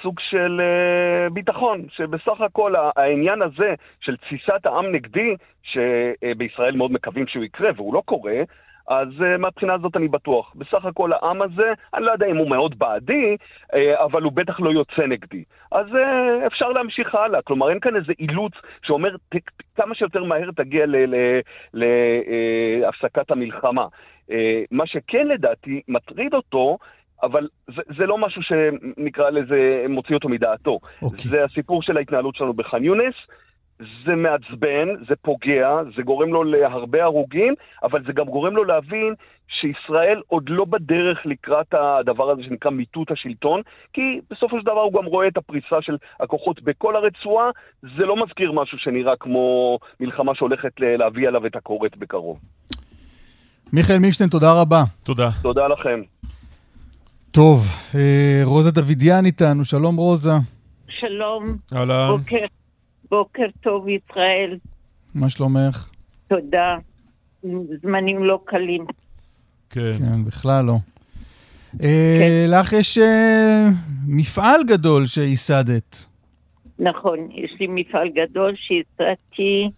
סוג של אה, ביטחון, שבסך הכל העניין הזה של תסיסת העם נגדי, שבישראל מאוד מקווים שהוא יקרה והוא לא קורה, אז uh, מהבחינה הזאת אני בטוח. בסך הכל העם הזה, אני לא יודע אם הוא מאוד בעדי, uh, אבל הוא בטח לא יוצא נגדי. אז uh, אפשר להמשיך הלאה. כלומר, אין כאן איזה אילוץ שאומר ת, כמה שיותר מהר תגיע להפסקת uh, המלחמה. Uh, מה שכן לדעתי מטריד אותו, אבל זה, זה לא משהו שנקרא לזה מוציא אותו מדעתו. אוקיי. זה הסיפור של ההתנהלות שלנו בח'אן יונס. זה מעצבן, זה פוגע, זה גורם לו להרבה הרוגים, אבל זה גם גורם לו להבין שישראל עוד לא בדרך לקראת הדבר הזה שנקרא מיטוט השלטון, כי בסופו של דבר הוא גם רואה את הפריסה של הכוחות בכל הרצועה, זה לא מזכיר משהו שנראה כמו מלחמה שהולכת להביא עליו את הכורת בקרוב. מיכאל מילשטיין, תודה רבה. תודה. תודה לכם. טוב, אה, רוזה דוידיאן איתנו, שלום רוזה. שלום, אהלן. בוקר, בוקר טוב ישראל, מה שלומך? תודה. זמנים לא קלים. כן. כן, בכלל לא. אה, לך יש אה, מפעל גדול שייסדת. נכון, יש לי מפעל גדול שהצעתי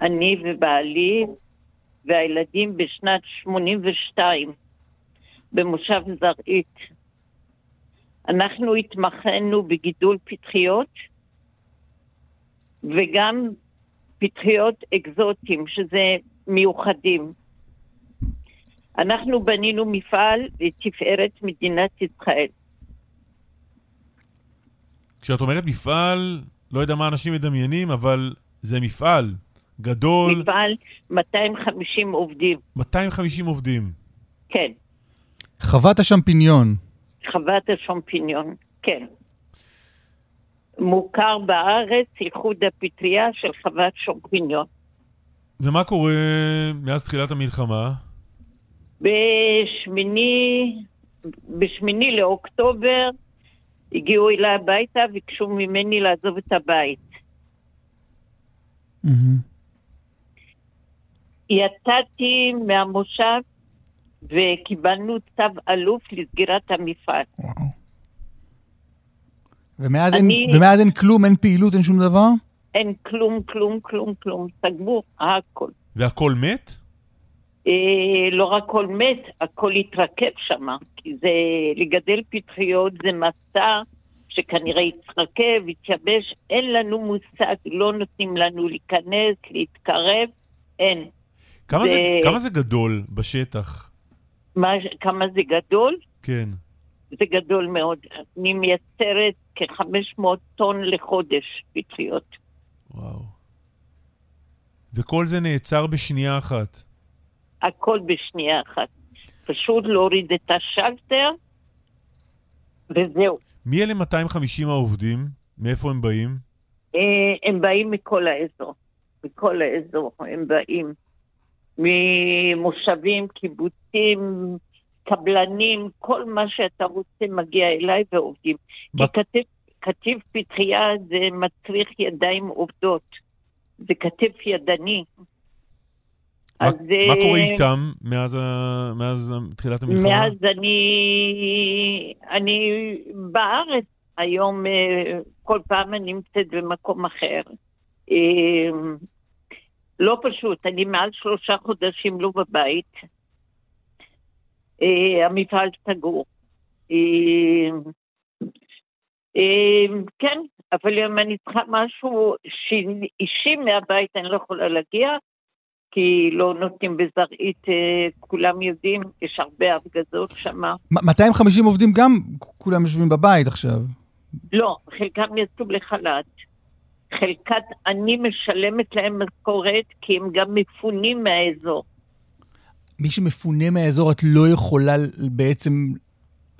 אני ובעלי והילדים בשנת 82 במושב זרעית. אנחנו התמחינו בגידול פטריות וגם פטריות אקזוטיים, שזה מיוחדים. אנחנו בנינו מפעל לתפארת מדינת ישראל. כשאת אומרת מפעל, לא יודע מה אנשים מדמיינים, אבל זה מפעל גדול, מפעל 250 עובדים, 250 עובדים. כן. חוות השמפיניון. חוות השומפיניון, כן. מוכר בארץ איחוד הפטריה של חוות שומפיניון. ומה קורה מאז תחילת המלחמה? בשמיני, בשמיני לאוקטובר הגיעו אליי הביתה, ביקשו ממני לעזוב את הבית. מהמם. יצאתי מהמושב וקיבלנו צו אלוף לסגירת המפעל. וואו. ומאז, אני- אין, ומאז אין כלום, אין פעילות, אין שום דבר? אין כלום, כלום, כלום, כלום. סגרו הכל. והכל מת? אה, לא רק הכל מת, הכל התרכב שם. כי זה, לגדל פטריות זה מסע שכנראה יתרכב, יתייבש. אין לנו מושג, לא נותנים לנו להיכנס, להתקרב, אין. כמה זה, זה- כמה זה גדול בשטח? מה, כמה זה גדול? כן. זה גדול מאוד. אני מייצרת כ-500 טון לחודש פטריות. וואו. וכל זה נעצר בשנייה אחת. הכל בשנייה אחת. פשוט להוריד את השלטר, וזהו. מי אלה 250 העובדים? מאיפה הם באים? אה, הם באים מכל האזור. מכל האזור הם באים. ממושבים, קיבוצים, קבלנים, כל מה שאתה רוצה מגיע אליי ועובדים. כי מה- כתף, פטריה זה מצריך ידיים עובדות. זה כתף ידני. מה, אז, מה אה, קורה איתם מאז. מאז תחילת המלחמה? מאז אני, אני בארץ היום, אה, כל פעם אני נמצאת במקום אחר. לא פשוט, אני מעל שלושה חודשים לא בבית. אה, המפעל סגור. אה, אה, כן, אבל אם אני צריכה משהו אישי מהבית, אני לא יכולה להגיע. כי לא נותנים בזרעית, כולם יודעים, יש הרבה הפגזות שם. מ- 250 עובדים גם, כולם יושבים בבית עכשיו. לא, חלקם יצאו לחל"ת. חלקת, אני משלמת להם משכורת, כי הם גם מפונים מהאזור. מי שמפונה מהאזור, את לא יכולה בעצם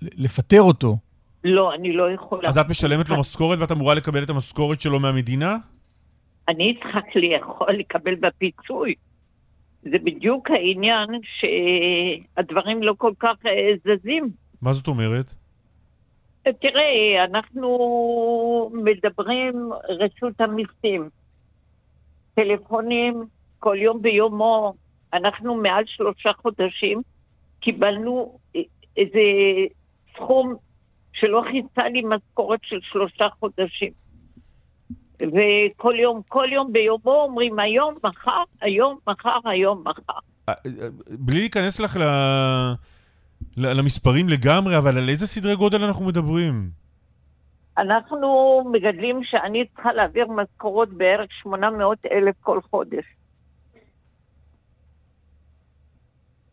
לפטר אותו. לא, אני לא יכולה. אז את משלמת לו משכורת ואת אמורה לקבל את המשכורת שלו מהמדינה? אני צריכה יכול לקבל בפיצוי. זה בדיוק העניין שהדברים לא כל כך אה, זזים. מה זאת אומרת? תראה, אנחנו מדברים רשות המיסים, טלפונים כל יום ביומו, אנחנו מעל שלושה חודשים קיבלנו איזה סכום שלא חיסה לי משכורת של שלושה חודשים. וכל יום, כל יום ביומו אומרים היום, מחר, היום, מחר, היום, מחר. אה, אה, בלי להיכנס לך ל... למספרים לגמרי, אבל על איזה סדרי גודל אנחנו מדברים? אנחנו מגדלים שאני צריכה להעביר משכורות בערך 800 אלף כל חודש.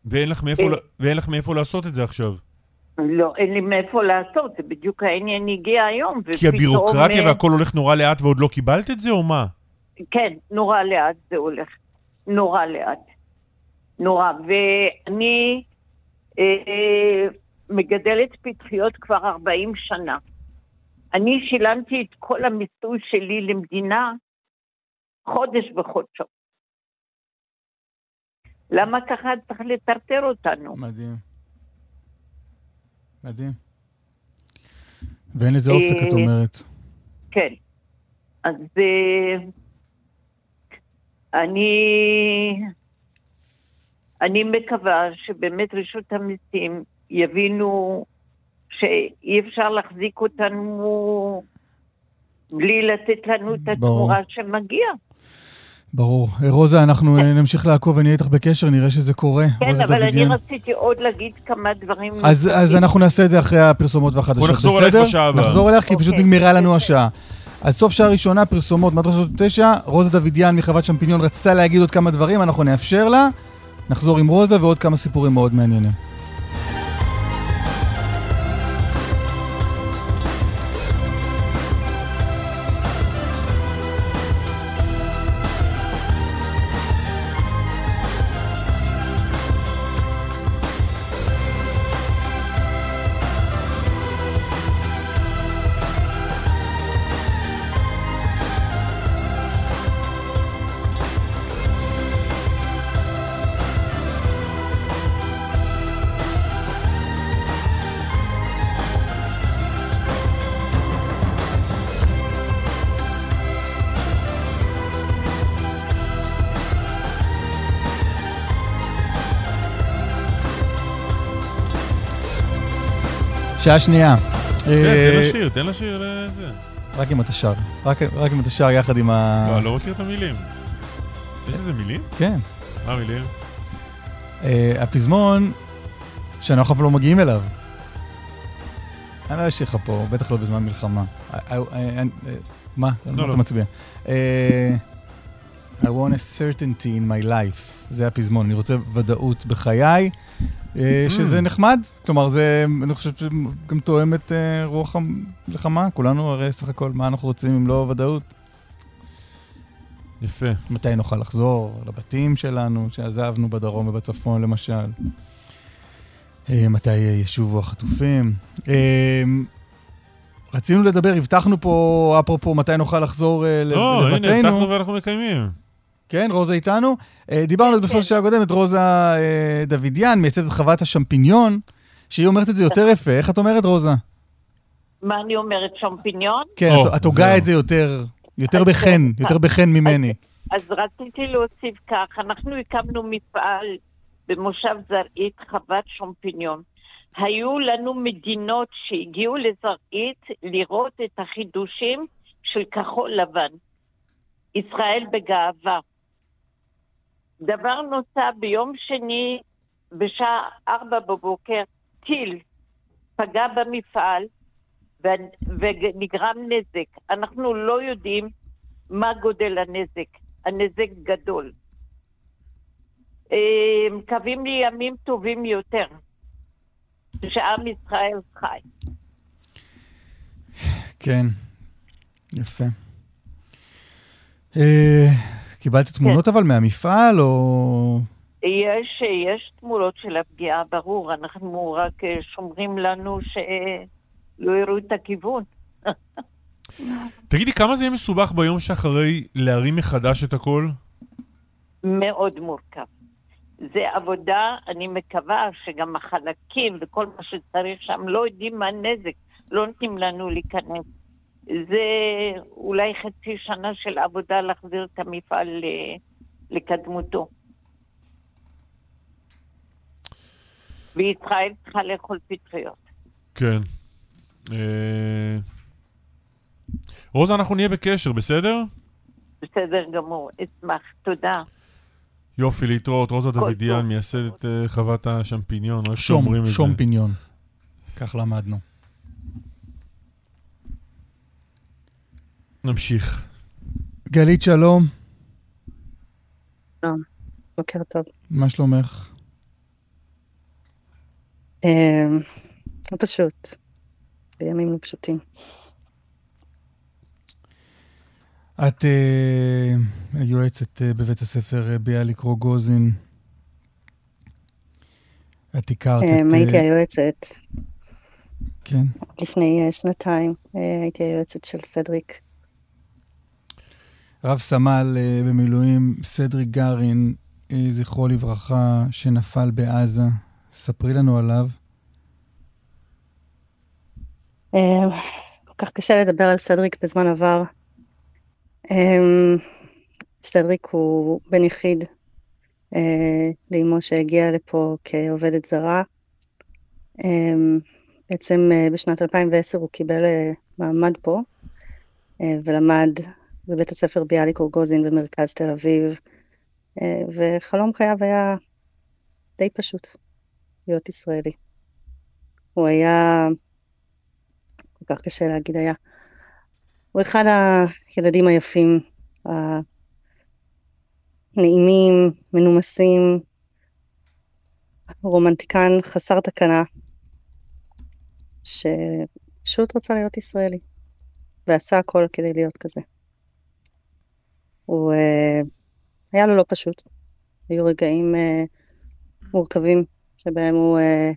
ואין לך מאיפה, אה. ואין לך מאיפה לעשות את זה עכשיו. לא, אין לי מאיפה לעשות, זה בדיוק העניין הגיע היום, כי הבירוקרטיה אה, והכל הולך נורא לאט ועוד לא קיבלת את זה, או מה? כן, נורא לאט זה הולך. נורא לאט. נורא. ואני מגדלת פטריות כבר 40 שנה. אני שילמתי את כל המיסוי שלי למדינה חודש בחודשו. למה ככה צריך לטרטר אותנו? מדהים. מדהים. ואין לזה אופק, את אה, אומרת. כן. אז אה, אני, אני מקווה שבאמת רשות המיסים יבינו שאי אפשר להחזיק אותנו בלי לתת לנו את התמורה שמגיע. ברור. אה, רוזה, אנחנו אה, נמשיך לעקוב ונהיה איתך בקשר, נראה שזה קורה. כן, רוזה אבל אני דוידיאן. רציתי עוד להגיד כמה דברים. אז, אז אנחנו נעשה את זה אחרי הפרסומות והחדשות, בוא נחזור אלייך בסדר? בשעה הבאה. נחזור אלייך, כי פשוט אוקיי, נגמרה לנו בסדר. השעה. אז סוף שעה ראשונה, פרסומות, מדרשות תשע, רוזה דוידיאן מחוות שמפיניון רצתה להגיד עוד כמה דברים, אנחנו נאפשר לה. נחזור עם רוזה ועוד כמה סיפורים מאוד מעניינים. שעה שנייה. כן, אה, תן לשיר, תן לשיר לזה. רק אם אתה שר. רק אם אתה שר יחד עם ה... לא, לא מכיר את המילים. יש לזה מילים? כן. מה המילים? אה, הפזמון שאנחנו אף לא מגיעים אליו. אני לא אשאיר לך פה, בטח לא בזמן מלחמה. אה, אה, אה, אה, מה? לא. אתה מצביע? אה, I want a certainty in my life. זה הפזמון, אני רוצה ודאות בחיי, אה, שזה נחמד. כלומר, זה, אני חושב שגם תואם את אה, רוח המלחמה. כולנו הרי סך הכל, מה אנחנו רוצים אם לא ודאות? יפה. מתי נוכל לחזור לבתים שלנו, שעזבנו בדרום ובצפון למשל. אה, מתי אה, ישובו החטופים. אה, רצינו לדבר, הבטחנו פה, אפרופו, מתי נוכל לחזור אה, לב- לא, הנה, לבתינו. הבטחנו ואנחנו מקיימים. כן, רוזה איתנו. אה, דיברנו בפרסום שעה הקודמת, רוזה אה, דוידיאן, מייסדת חוות השמפיניון, שהיא אומרת את זה יותר יפה. איך את אומרת, רוזה? מה אני אומרת, שמפיניון? כן, או, את- הוגה. את זה יותר, יותר בחן. יותר בחן ממני. אז רציתי להוסיף כך, אנחנו הקמנו מפעל במושב זרעית, חוות שמפיניון. היו לנו מדינות שהגיעו לזרעית לראות את החידושים של כחול לבן. ישראל בגאווה. דבר נוסף, ביום שני בשעה ארבע בבוקר, טיל פגע במפעל ונגרם נזק. אנחנו לא יודעים מה גודל הנזק. הנזק גדול. אה, מקווים לי ימים טובים יותר, שעם ישראל חי. כן, יפה. קיבלת תמונות אבל מהמפעל, או... יש, יש תמונות של הפגיעה, ברור, אנחנו רק אה, שומרים לנו שלא יראו את הכיוון. תגידי, כמה זה יהיה מסובך ביום שאחרי להרים מחדש את הכל? מאוד מורכב. זה עבודה, אני מקווה שגם החלקים וכל מה שצריך שם לא יודעים מה הנזק, לא נותנים לנו להיכנס. זה אולי חצי שנה של עבודה להחזיר את המפעל ל- לקדמותו. וישראל צריכה לאכול פטריות. כן. אה, רוזה, אנחנו נהיה בקשר, בסדר? בסדר גמור, אשמח. תודה. יופי, להתראות. רוזה דוידיאן. מייסדת אה, חוות השמפיניון, או איך שאומרים את זה. שום פיניון. כך למדנו. נמשיך. גלית, שלום, בוקר טוב. מה שלומך? אה, לא פשוט. בימים לא פשוטים. את uh, יועצת uh, בבית הספר uh, ביאליק רוגוזין. את הכרת את... הייתי היועצת. כן. לפני שנתיים הייתי היועצת של סדריק. רב סמל במילואים, סדריק גרין, זכרו לברכה, שנפל בעזה. ספרי לנו עליו. כל כך קשה לדבר על סדריק בזמן עבר. סדריק הוא בן יחיד אה, לאמו שהגיעה לפה כעובדת זרה. בעצם אה, בשנת 2010 הוא קיבל אה, מעמד פה ולמד בבית הספר ביאליק אורגוזין במרכז תל אביב, וחלום חייו היה די פשוט, להיות ישראלי. הוא היה, כל כך קשה להגיד היה, הוא אחד הילדים היפים, הנעימים, מנומסים, רומנטיקן חסר תקנה, שפשוט רצה להיות ישראלי, ועשה הכל כדי להיות כזה. הוא, uh, היה לו לא פשוט. היו רגעים uh, מורכבים שבהם הוא uh,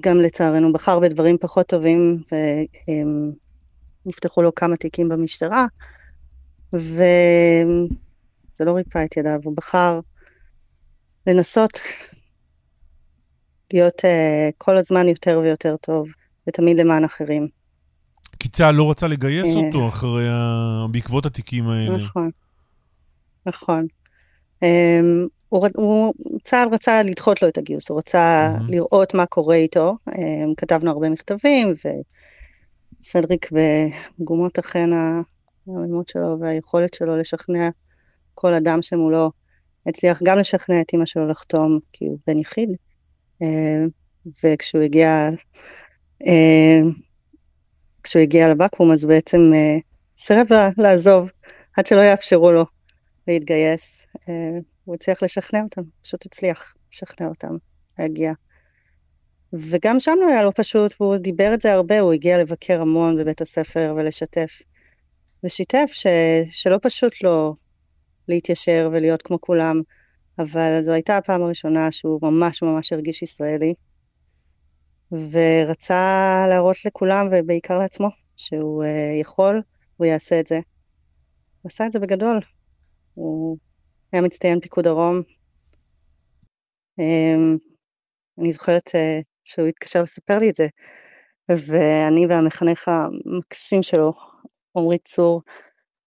גם לצערנו בחר בדברים פחות טובים, ו... Um, נפתחו לו כמה תיקים במשטרה, וזה לא ריפא את ידיו, הוא בחר לנסות להיות כל הזמן יותר ויותר טוב, ותמיד למען אחרים. כי צה"ל לא רצה לגייס uh, אותו אחרי ה... בעקבות התיקים האלה. נכון, נכון. Um, הוא, הוא, צה"ל רצה לדחות לו את הגיוס, הוא רצה mm-hmm. לראות מה קורה איתו. Um, כתבנו הרבה מכתבים, ו... סדריק וגומות אכן העמימות שלו והיכולת שלו לשכנע כל אדם שמולו, הצליח גם לשכנע את אימא שלו לחתום, כי הוא בן יחיד, אה, וכשהוא הגיע, אה, כשהוא הגיע לבקו"ם אז בעצם אה, סירב לעזוב עד שלא יאפשרו לו להתגייס. הוא הצליח לשכנע אותם, פשוט הצליח לשכנע אותם להגיע. וגם שם לא היה לו פשוט, והוא דיבר את זה הרבה, הוא הגיע לבקר המון בבית הספר ולשתף. ושיתף ש, שלא פשוט לו להתיישר ולהיות כמו כולם, אבל זו הייתה הפעם הראשונה שהוא ממש ממש הרגיש ישראלי, ורצה להראות לכולם, ובעיקר לעצמו, שהוא uh, יכול, הוא יעשה את זה. הוא עשה את זה בגדול. הוא היה מצטיין פיקוד דרום. Um, אני זוכרת uh, שהוא התקשר לספר לי את זה. ואני והמחנך המקסים שלו, עמרי צור,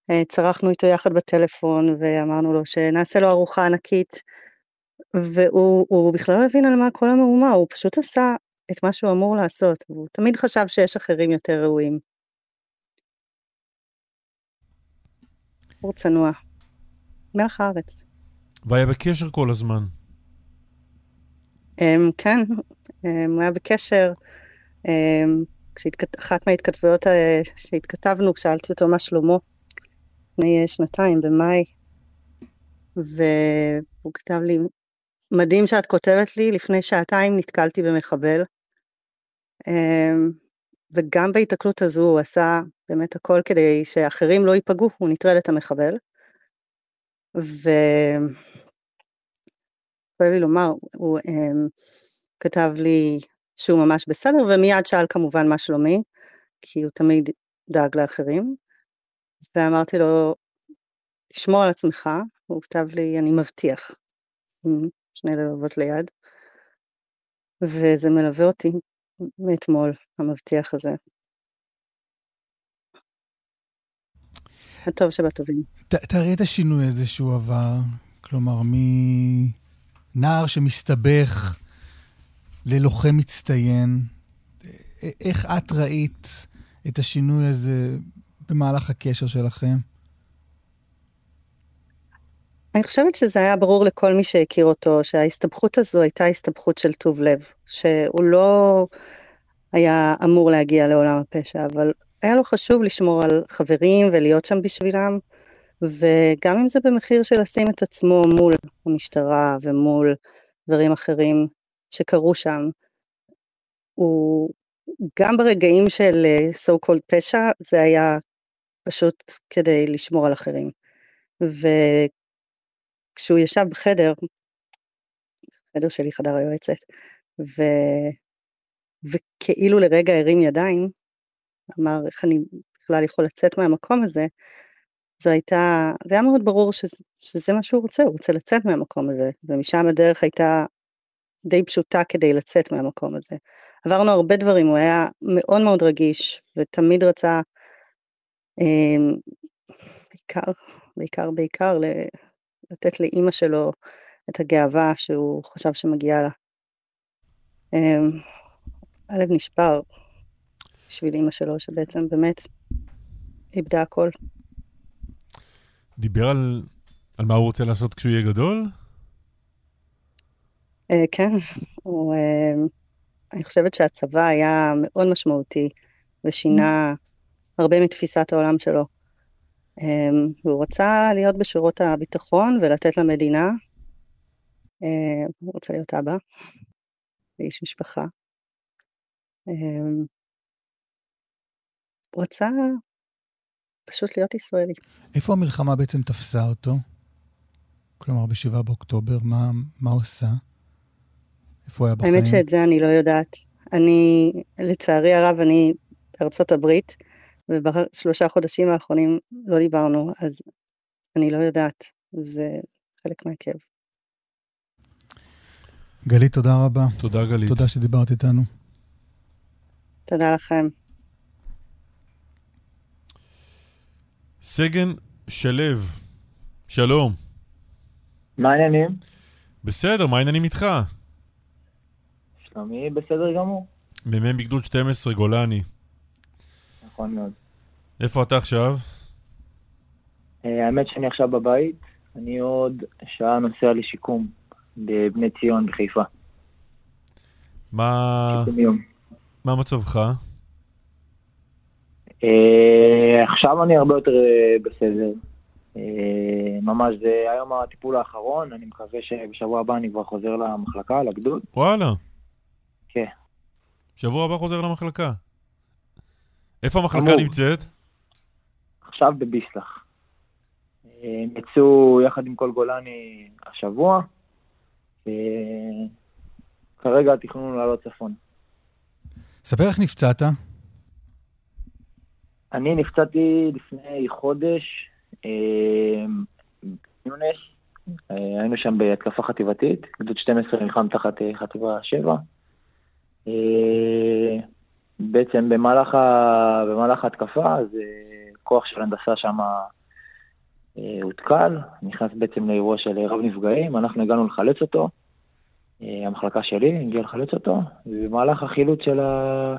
אה, צרחנו איתו יחד בטלפון ואמרנו לו שנעשה לו ארוחה ענקית, והוא בכלל לא הבין על מה כל המהומה, הוא פשוט עשה את מה שהוא אמור לעשות, והוא תמיד חשב שיש אחרים יותר ראויים. בחור צנוע, מלח הארץ. והיה בקשר כל הזמן. Um, כן, um, הוא היה בקשר. Um, אחת מההתכתבויות uh, שהתכתבנו, שאלתי אותו מה שלמה, לפני uh, שנתיים, במאי, והוא כתב לי, מדהים שאת כותבת לי, לפני שעתיים נתקלתי במחבל. Um, וגם בהיתקלות הזו הוא עשה באמת הכל כדי שאחרים לא ייפגעו, הוא נטרל את המחבל. ו... כואב לי לומר, הוא um, כתב לי שהוא ממש בסדר, ומיד שאל כמובן מה שלומי, כי הוא תמיד דאג לאחרים. ואמרתי לו, תשמור על עצמך, הוא כתב לי, אני מבטיח, עם שני לבבות ליד. וזה מלווה אותי מאתמול, המבטיח הזה. הטוב שבטובים. תראי את השינוי הזה שהוא עבר, כלומר, מ... נער שמסתבך ללוחם מצטיין. איך את ראית את השינוי הזה במהלך הקשר שלכם? אני חושבת שזה היה ברור לכל מי שהכיר אותו, שההסתבכות הזו הייתה הסתבכות של טוב לב, שהוא לא היה אמור להגיע לעולם הפשע, אבל היה לו חשוב לשמור על חברים ולהיות שם בשבילם, וגם אם זה במחיר של לשים את עצמו מול המשטרה ומול דברים אחרים שקרו שם, הוא גם ברגעים של אה, so called פשע, זה היה פשוט כדי לשמור על אחרים. וכשהוא ישב בחדר, חדר שלי, חדר היועצת, ו... וכאילו לרגע הרים ידיים, אמר איך אני בכלל יכול לצאת מהמקום הזה, זו הייתה, זה היה מאוד ברור שזה, שזה מה שהוא רוצה, הוא רוצה לצאת מהמקום הזה, ומשם הדרך הייתה די פשוטה כדי לצאת מהמקום הזה. עברנו הרבה דברים, הוא היה מאוד מאוד רגיש, ותמיד רצה, אה, בעיקר, בעיקר, בעיקר, לתת לאימא שלו את הגאווה שהוא חשב שמגיעה לה. אה, הלב נשבר בשביל אימא שלו, שבעצם באמת איבדה הכל. דיבר על, על מה הוא רוצה לעשות כשהוא יהיה גדול? Uh, כן, הוא, uh, אני חושבת שהצבא היה מאוד משמעותי ושינה הרבה מתפיסת העולם שלו. Um, הוא רצה להיות בשורות הביטחון ולתת למדינה. Uh, הוא רצה להיות אבא ואיש משפחה. Um, הוא רצה פשוט להיות ישראלי. איפה המלחמה בעצם תפסה אותו? כלומר, ב-7 באוקטובר, מה, מה הוא עשה? איפה הוא היה בחיים? האמת שאת זה אני לא יודעת. אני, לצערי הרב, אני בארצות הברית, ובשלושה חודשים האחרונים לא דיברנו, אז אני לא יודעת, זה חלק מהכאב. גלית, תודה רבה. תודה, גלית. תודה שדיברת איתנו. תודה לכם. סגן שלו, שלום. מה העניינים? בסדר, מה העניינים איתך? שלומי בסדר גמור. מ"מ בגדוד 12, גולני. נכון מאוד. איפה אתה עכשיו? אה, האמת שאני עכשיו בבית, אני עוד שעה נוסע לשיקום בבני ציון בחיפה. מה... מה מצבך? Uh, עכשיו אני הרבה יותר uh, בסדר. ממש זה היום הטיפול האחרון, אני מקווה שבשבוע הבא אני כבר חוזר למחלקה, לגדוד. וואלה. כן. שבוע הבא חוזר למחלקה. איפה המחלקה. נמצאת? עכשיו בביסלח. הם יצאו יחד עם כל גולני השבוע. כרגע התכנון הוא לעלות צפון. ספר איך נפצעת. אני נפצעתי לפני חודש, אה, יונס, אה, היינו שם בהתקפה חטיבתית, גדוד 12 נלחם תחת אה, חטיבה 7. בעצם במהלך. במהלך ההתקפה, אז כוח של הנדסה שם הותקל, נכנס בעצם לאירוע של רב נפגעים, אנחנו הגענו לחלץ אותו, המחלקה שלי הגיעה לחלץ אותו, ובמהלך החילוץ של ה...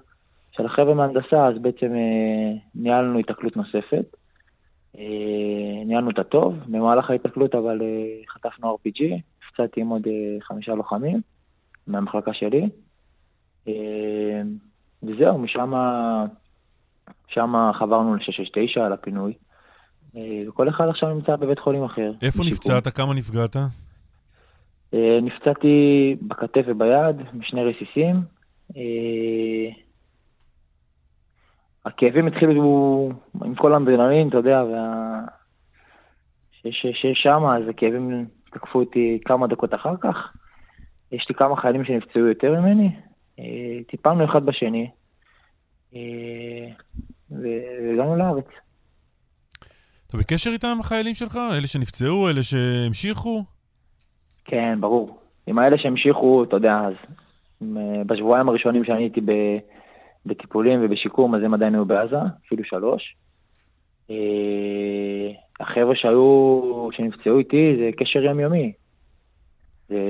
של החבר'ה מהנדסה, אז בעצם אה, ניהלנו התקלות נוספת. אה, ניהלנו אותה טוב, במהלך ההתקלות אבל אה, חטפנו RPG, הפצעתי עם עוד אה, חמישה לוחמים מהמחלקה שלי. אה, וזהו, משם שם חברנו ל-669 על הפינוי. אה, וכל אחד עכשיו נמצא בבית חולים אחר. איפה נפצעת? כמה נפגעת? אה, נפצעתי בכתף וביד, משני רסיסים. אה, הכאבים התחילו עם כל האנדרנלין, אתה יודע, וה... שיש שם, אז הכאבים תקפו אותי כמה דקות אחר כך. יש לי כמה חיילים שנפצעו יותר ממני, טיפלנו אחד בשני, והגענו לארץ. אתה בקשר איתם, החיילים שלך? אלה שנפצעו, אלה שהמשיכו? כן, ברור. עם האלה שהמשיכו, אתה יודע, אז אה, בשבועיים הראשונים שאני הייתי. בטיפולים ובשיקום, אז הם עדיין היו בעזה, אפילו שלוש. אה, החבר'ה שהיו, שנפצעו איתי, זה קשר יומיומי. זה,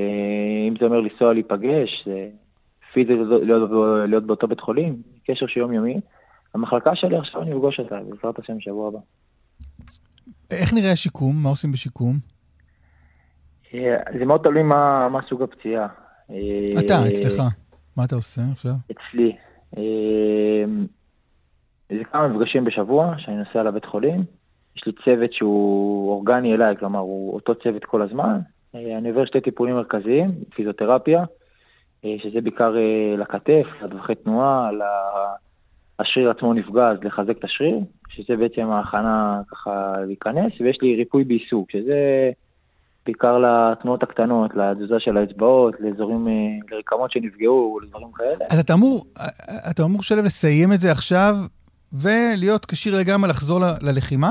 אם זה אומר לנסוע להיפגש, זה פיזית להיות, להיות באותו בית חולים, קשר של יומיומי. המחלקה שלי עכשיו אני אפגוש אותה, בעזרת השם, בשבוע הבא. איך נראה השיקום? מה עושים בשיקום? אה, זה מאוד תלוי מה, מה סוג הפציעה. אתה, אצלך. מה אתה עושה עכשיו? אצלי. אמ, זה כמה מפגשים בשבוע שאני נוסע לבית חולים. יש לי צוות שהוא אורגני אליי, כלומר הוא אותו צוות כל הזמן. אה, אני עובר שתי טיפולים מרכזיים, פיזיותרפיה שזה בעיקר לכתף, לטווחי תנועה, השריר עצמו נפגע, אז לחזק את השריר, שזה בעצם ההכנה ככה להיכנס, ויש לי ריפוי בעיסוק, שזה בעיקר לתנועות הקטנות, לתזוזה של האצבעות, לאזורים, לרקמות שנפגעו, לדברים כאלה. אז אתה אמור, אתה אמור שלב לסיים את זה עכשיו, ולהיות כשיר לגמרי לחזור ל- ללחימה?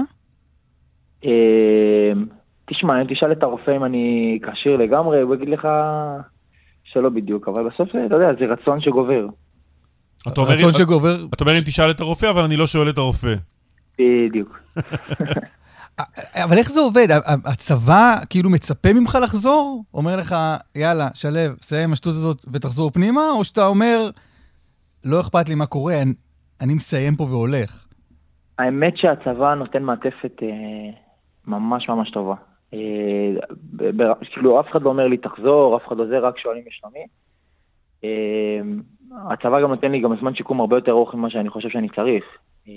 תשמע, אם תשאל את הרופא אם אני כשיר לגמרי, הוא יגיד לך שלא בדיוק, אבל בסוף, אתה יודע, זה רצון שגובר. אתה אומר, רצון שגובר... אתה אומר אם תשאל את הרופא, אבל אני לא שואל את הרופא. בדיוק. אבל איך זה עובד? הצבא כאילו מצפה ממך לחזור? אומר לך, יאללה, שלו, סיים עם השטות הזאת ותחזור פנימה? או שאתה אומר, לא אכפת לי מה קורה, אני, אני מסיים פה והולך? האמת שהצבא נותן מעטפת אה, ממש ממש טובה. אה, ב, ב, כאילו, אף אחד לא אומר לי תחזור, אף אחד לא זה, רק שואלים לשלומי. אה, הצבא גם נותן לי גם זמן שיקום הרבה יותר ארוך ממה שאני חושב שאני צריך. אה,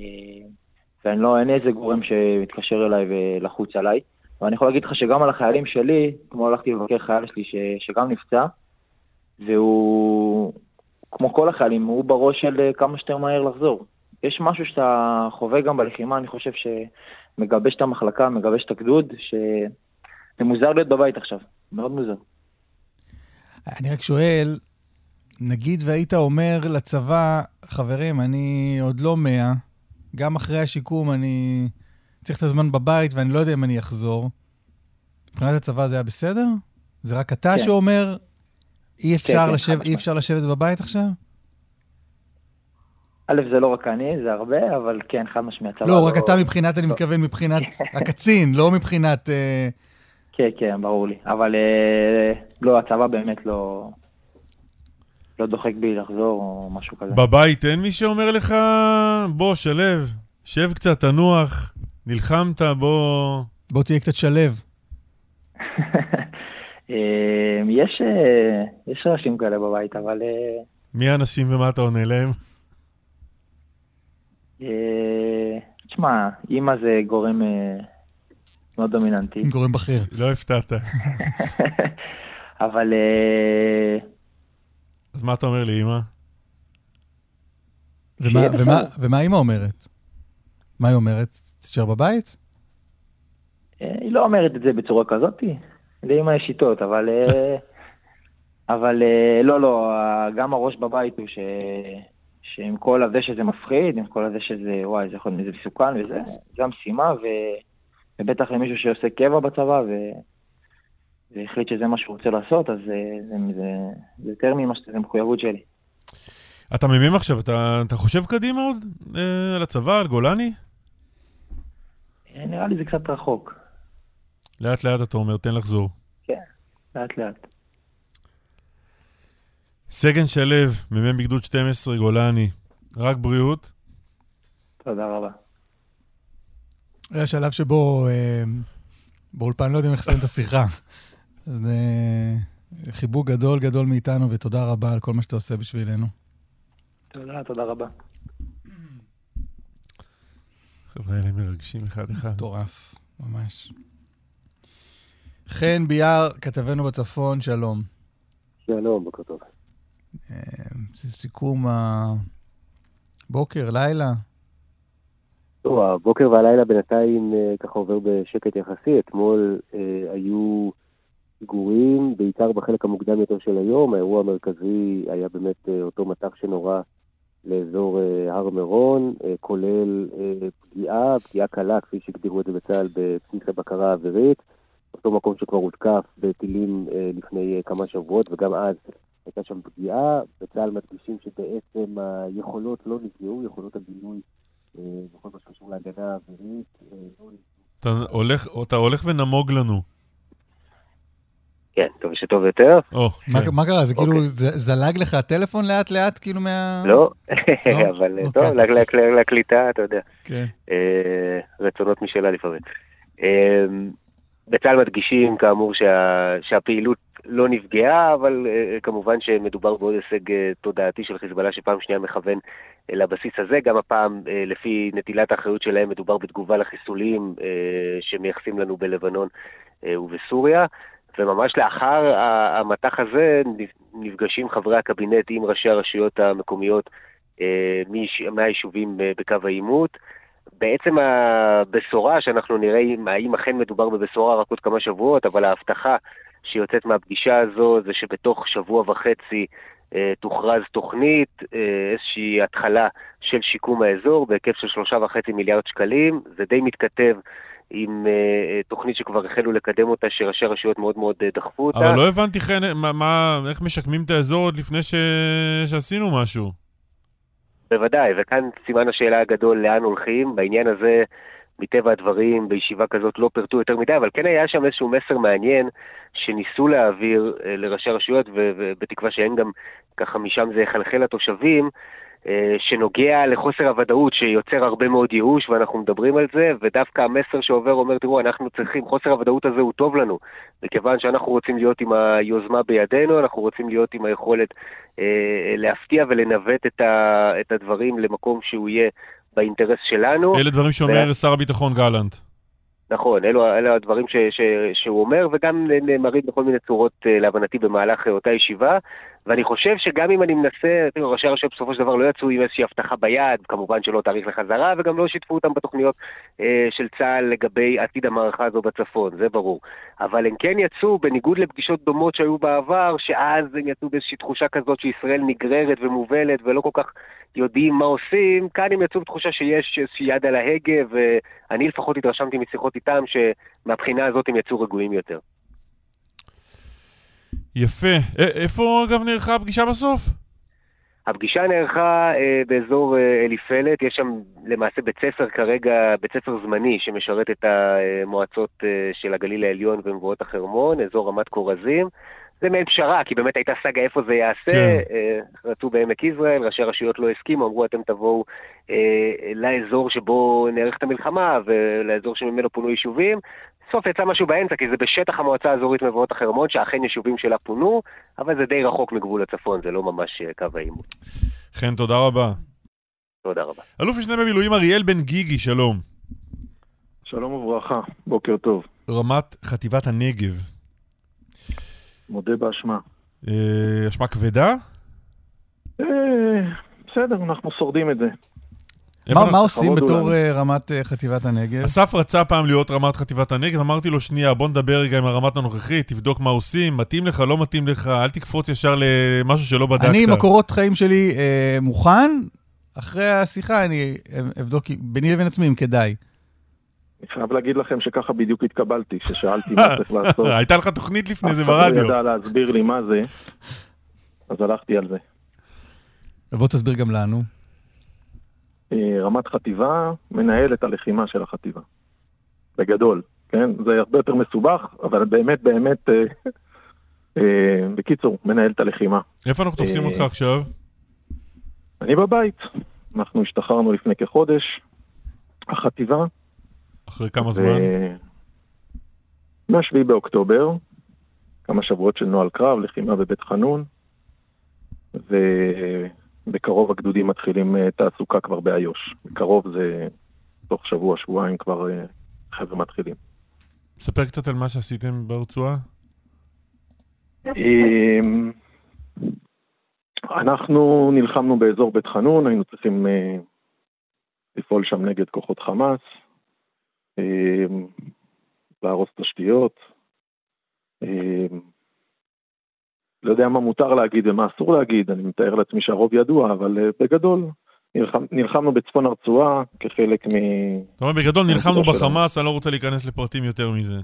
ואין לא, אין איזה גורם שמתקשר אליי ולחוץ עליי. ואני יכול להגיד לך שגם על החיילים שלי, כמו הלכתי לבקר חייל שלי ש, שגם נפצע, והוא, כמו כל החיילים, הוא בראש של כמה שיותר מהר לחזור. יש משהו שאתה חווה גם בלחימה, אני חושב שמגבש את המחלקה, מגבש את הגדוד, שזה מוזר להיות בבית עכשיו, מאוד מוזר. אני רק שואל, נגיד והיית אומר לצבא, חברים, אני עוד לא מאה, גם אחרי השיקום אני צריך את הזמן בבית ואני לא יודע אם אני אחזור. מבחינת הצבא זה היה בסדר? זה רק אתה כן. שאומר, אי אפשר, כן, לשב, כן, אי אפשר לשבת בבית עכשיו? א', זה לא רק אני, זה הרבה, אבל כן, חד משמעי. לא, לא, רק אתה מבחינת, אני. מתכוון מבחינת הקצין, לא מבחינת... אה, כן, כן, ברור לי. אבל אה, לא, הצבא באמת לא... לא דוחק בי לחזור או משהו כזה. בבית אין מי שאומר לך, בוא, שלב, שב קצת, תנוח, נלחמת, בוא... בוא תהיה קצת שלב. אה, יש, אה, יש רעשים כאלה בבית, אבל... אה, מי האנשים ומה אתה עונה להם? תשמע, אימא זה גורם מאוד דומיננטי. גורם בכיר. לא הפתעת. אבל אז מה אתה אומר לאימא? ומה, ומה, ומה אימא אומרת? מה היא אומרת? תישאר בבית? אה, היא לא אומרת את זה בצורה כזאת, לאמא יש שיטות, אבל... אה, אבל אה, לא, לא, גם הראש בבית הוא ש... שעם כל הזה שזה מפחיד, עם כל הזה שזה, וואי, זה יכול להיות מסוכן וזה, זה המשימה, ו... ובטח למישהו שעושה קבע בצבא, ו... והחליט שזה מה שהוא רוצה לעשות, אז זה, זה, זה, זה יותר ממה שזה מחויבות שלי. אתה מבין עכשיו, אתה, אתה חושב קדימה עוד אה, על הצבא, על גולני? אה, נראה לי זה קצת רחוק. לאט לאט אתה אומר, תן לחזור. כן, לאט לאט. סגן שלו, מ"מ בגדוד 12, גולני, רק בריאות. תודה רבה. היה שלב שבו אה, באולפן לא יודעים איך לסיים את השיחה. אז חיבוק גדול גדול מאיתנו, ותודה רבה על כל מה שאתה עושה בשבילנו. תודה, תודה רבה. חבר'ה, אלה מרגשים אחד-אחד. מטורף, ממש. חן ביאר, כתבנו בצפון, שלום. שלום, בוקר טוב. אה, זה סיכום הבוקר, לילה. לא, הבוקר והלילה בינתיים אה, ככה עובר בשקט יחסי. אתמול אה, היו סגורים, בעיקר בחלק המוקדם יותר של היום. האירוע המרכזי היה באמת אה, אותו מטח שנורה לאזור אה, הר מירון, אה, כולל פגיעה, פגיעה קלה, כפי שהגדירו את זה בצה"ל, בבסיס הבקרה האווירית. אותו מקום שכבר הותקף בטילים לפני כמה שבועות, וגם אז הייתה שם פגיעה. בצה"ל מדגישים שבעצם היכולות לא נפגעו, יכולות הבינוי בכל מה שקשור להגנה האווירית. לא אתה הולך, אתה הולך ונמוג לנו. כן, טוב שטוב יותר. כן. מה קרה? זה כאילו זלג לך הטלפון לאט לאט כאילו מה... לא, לא? אבל טוב, אוקיי. לקליטה, אתה יודע. כן. אה, רצונות משלה לפעמים. אה, בצה"ל מדגישים כאמור שהפעילות לא נפגעה, אבל uh, כמובן שמדובר בעוד הישג תודעתי של חיזבאללה שפעם שנייה מכוון לבסיס הזה. גם הפעם, לפי נטילת האחריות שלהם, מדובר בתגובה לחיסולים שמייחסים לנו בלבנון ובסוריה. וממש לאחר המטח הזה נפגשים חברי הקבינט עם ראשי הרשויות המקומיות אה, מהיישובים בקו העימות. בעצם הבשורה שאנחנו נראה האם אכן מדובר בבשורה רק עוד כמה שבועות, אבל ההבטחה שיוצאת מהפגישה הזו זה שבתוך שבוע וחצי אה, תוכרז תוכנית, אה, איזושהי התחלה של שיקום האזור בהיקף של שלושה וחצי מיליארד שקלים. זה די מתכתב עם uh, תוכנית שכבר החלו לקדם אותה, שראשי הרשויות מאוד מאוד uh, דחפו אותה. אבל לא הבנתי, חן, מה, מה, איך משקמים את האזור עוד לפני ש... שעשינו משהו. בוודאי, וכאן סימן השאלה הגדול לאן הולכים. בעניין הזה, מטבע הדברים, בישיבה כזאת לא פירטו יותר מדי, אבל כן היה שם איזשהו מסר מעניין שניסו להעביר uh, לראשי הרשויות, ובתקווה שאין גם, ככה משם זה יחלחל לתושבים, שנוגע לחוסר הוודאות שיוצר הרבה מאוד ייאוש, ואנחנו מדברים על זה, ודווקא המסר שעובר אומר, תראו, אנחנו צריכים, חוסר הוודאות הזה הוא טוב לנו, מכיוון שאנחנו רוצים להיות עם היוזמה בידינו, אנחנו רוצים להיות עם היכולת אה, להפתיע ולנווט את, ה, את הדברים למקום שהוא יהיה באינטרס שלנו. אלה דברים שאומר ו... שר הביטחון גלנט. נכון, אלו, אלו הדברים ש, ש, שהוא אומר, וגם נאמרים בכל מיני צורות, אה, להבנתי, במהלך אותה ישיבה. ואני חושב שגם אם אני מנסה, תראו, ראשי הרשויות בסופו של דבר לא יצאו עם איזושהי הבטחה ביד, כמובן שלא תאריך לחזרה, וגם לא שיתפו אותם בתוכניות אה, של צה"ל לגבי עתיד המערכה הזו בצפון, זה ברור. אבל הם כן יצאו, בניגוד לפגישות דומות שהיו בעבר, שאז הם יצאו באיזושהי תחושה כזאת שישראל נגררת ומובלת ולא כל כך יודעים מה עושים, כאן הם יצאו בתחושה שיש איזושהי יד על ההגה, ואני לפחות התרשמתי משיחות איתם שמבחינה הזאת הם יצאו רגועים יותר. יפה. איפה אגב נערכה הפגישה בסוף? הפגישה נערכה אה, באזור אה, אליפלט, יש שם למעשה בית ספר כרגע, בית ספר זמני שמשרת את המועצות אה, של הגליל העליון ומבואות החרמון, אזור רמת כורזים. זה מעין פשרה, כי באמת הייתה סאגה איפה זה ייעשה, כן. אה, רצו בעמק יזרעאל, ראשי הרשויות לא הסכימו, אמרו אתם תבואו אה, לאזור שבו נערכת המלחמה ולאזור שממנו פונו יישובים. בסוף יצא משהו באמצע, כי זה בשטח המועצה האזורית מבואות החרמון, שאכן יישובים שלה פונו, אבל זה די רחוק מגבול הצפון, זה לא ממש אה, קו העימות. חן, תודה רבה. תודה רבה. אלוף משנה במילואים אריאל בן גיגי, שלום. שלום וברכה, בוקר טוב. רמת חטיבת הנגב. מודה באשמה. אה, אשמה כבדה? אה, בסדר, אנחנו שורדים את זה. מה, מה עושים בתור uh, רמת uh, חטיבת הנגב? אסף רצה פעם להיות רמת חטיבת הנגב, אמרתי לו, שנייה, בוא נדבר רגע עם הרמת הנוכחית, תבדוק מה עושים, מתאים לך, לא מתאים לך, אל תקפוץ ישר למשהו שלא בדקת. אני עם הקורות חיים שלי uh, מוכן, אחרי השיחה אני אבדוק ביני לבין עצמי אם כדאי. אני חייב להגיד לכם שככה בדיוק התקבלתי, כששאלתי מה צריך לעשות. הייתה לך תוכנית לפני זה ברדיו. אף אחד לא ידע להסביר לי מה זה, אז הלכתי על זה. בוא תסביר גם לנו. אה, רמת חטיבה מנהל את הלחימה של החטיבה. בגדול, כן? זה הרבה יותר מסובך, אבל באמת באמת, אה, אה, בקיצור, מנהל את הלחימה. איפה אנחנו תופסים אותך עכשיו? אני בבית. אנחנו השתחררנו לפני כחודש, החטיבה. אחרי כמה זמן? מ-7 באוקטובר, כמה שבועות של נוהל קרב, לחימה בבית חנון. בקרוב הגדודים מתחילים אה, תעסוקה כבר באיו"ש. בקרוב זה תוך שבוע, שבועיים כבר אה, חבר'ה מתחילים. ספר קצת על מה שעשיתם ברצועה. אמ, אנחנו נלחמנו באזור בית חנון, היינו צריכים אה, לפעול שם נגד כוחות חמאס, אמ, להרוס תשתיות, אמ, לא יודע מה מותר להגיד ומה אסור להגיד, אני מתאר לעצמי שהרוב ידוע, אבל uh, בגדול, נלחמ, נלחמנו בצפון הרצועה כחלק מ... אתה אומר, בגדול נלחמנו בחמאס, אני לא רוצה להיכנס לפרטים יותר מזה.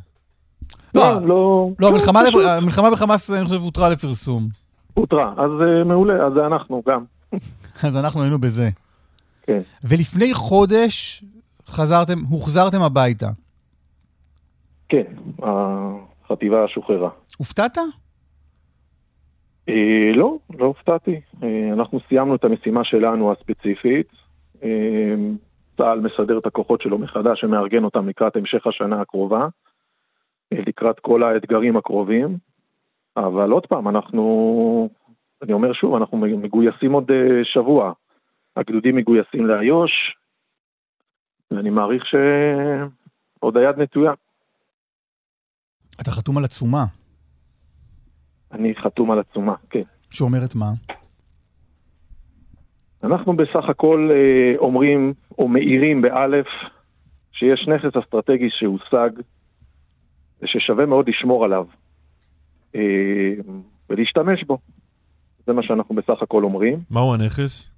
לא, לא, לא, לא המלחמה, לפ... המלחמה בחמאס, אני חושב, הותרה לפרסום. הותרה, אז uh, מעולה, אז זה אנחנו גם. אז אנחנו היינו בזה. כן. ולפני חודש חזרתם, הוחזרתם הביתה. כן, החטיבה שוחררה. הופתעת? אה, לא, לא הופתעתי. אה, אנחנו סיימנו את המשימה שלנו הספציפית. אה, צה"ל מסדר את הכוחות שלו מחדש ומארגן אותם לקראת המשך השנה הקרובה, לקראת כל האתגרים הקרובים. אבל עוד פעם, אנחנו, אני אומר שוב, אנחנו מגויסים עוד שבוע. הגדודים מגויסים לאיו"ש, ואני מעריך שעוד היד נטויה. אתה חתום על עצומה. אני חתום על עצומה, כן. שאומרת מה? אנחנו בסך הכל אה, אומרים, או מאירים באלף, שיש נכס אסטרטגי שהושג, וששווה מאוד לשמור עליו, אה, ולהשתמש בו. זה מה שאנחנו בסך הכל אומרים. מהו הנכס?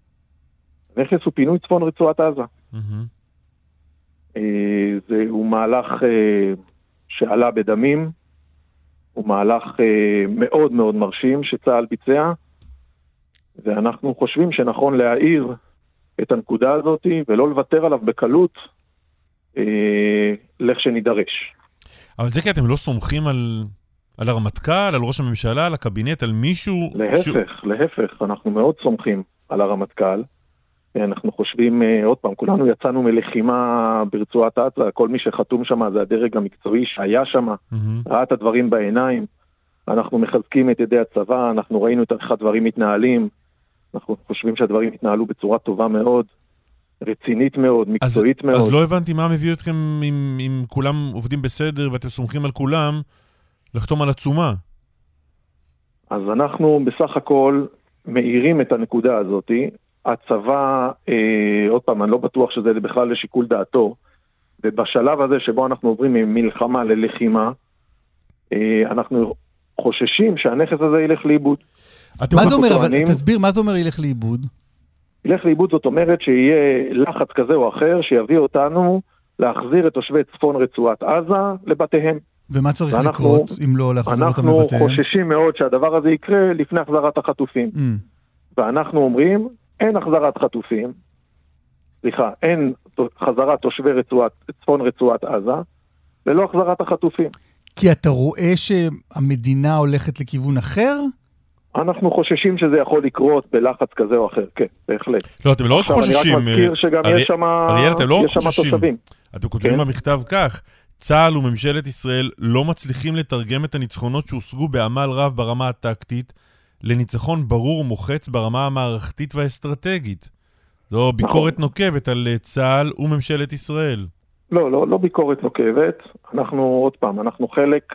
הנכס הוא פינוי צפון רצועת עזה. מהמם. אה, זהו מהלך אה, שעלה בדמים, הוא מהלך אה, מאוד מאוד מרשים שצה"ל ביצע, ואנחנו חושבים שנכון להאיר את הנקודה הזאת ולא לוותר עליו בקלות אה, לכשיידרש. אבל זה כי אתם לא סומכים על, על הרמטכ"ל, על ראש הממשלה, על הקבינט, על מישהו... להפך, להפך, אנחנו מאוד סומכים על הרמטכ"ל. אנחנו חושבים, אה, עוד פעם, כולנו יצאנו מלחימה ברצועת עזה, כל מי שחתום שם זה הדרג המקצועי שהיה שם, מהמם. ראה את הדברים בעיניים. אנחנו מחזקים את ידי הצבא, אנחנו ראינו איך הדברים מתנהלים, אנחנו חושבים שהדברים התנהלו בצורה טובה מאוד, רצינית מאוד, מקצועית מאוד. אז לא הבנתי מה מביא אתכם, אם, אם כולם עובדים בסדר ואתם סומכים על כולם, לחתום על עצומה. אז אנחנו בסך הכל מאירים את הנקודה הזאת. הצבא, אה, עוד פעם, אני לא בטוח שזה בכלל לשיקול דעתו, ובשלב הזה שבו אנחנו עוברים ממלחמה ללחימה, אה, אנחנו חוששים שהנכס הזה ילך לאיבוד. מה אנחנו זה אומר, אבל תסביר, מה זה אומר ילך לאיבוד? ילך לאיבוד זאת אומרת שיהיה לחץ כזה או אחר שיביא אותנו להחזיר את תושבי צפון רצועת עזה לבתיהם. ומה צריך ואנחנו- לקרות אם לא להחזיר אותם אנחנו לבתיהם? חוששים מאוד שהדבר הזה יקרה לפני החזרת החטופים. Mm. ואנחנו אומרים, אין החזרת חטופים, סליחה, אין חזרת תושבי רצועת, צפון רצועת עזה, ללא החזרת החטופים. כי אתה רואה שהמדינה הולכת לכיוון אחר? אנחנו חוששים שזה יכול לקרות בלחץ כזה או אחר, כן, בהחלט. לא, אתם לא רק עכשיו, חוששים. אני רק מזכיר אה, שגם ארי- יש שם אריאל, אתם לא חוששים. תושבים. אתם כותבים כן. במכתב כך, צה"ל וממשלת ישראל לא מצליחים לתרגם את הניצחונות שהושגו בעמל רב ברמה הטקטית לניצחון ברור ומוחץ ברמה המערכתית והאסטרטגית. זו ביקורת נוקבת על אה, צה"ל וממשלת ישראל. לא, לא, לא ביקורת נוקבת. אנחנו, עוד פעם, אנחנו חלק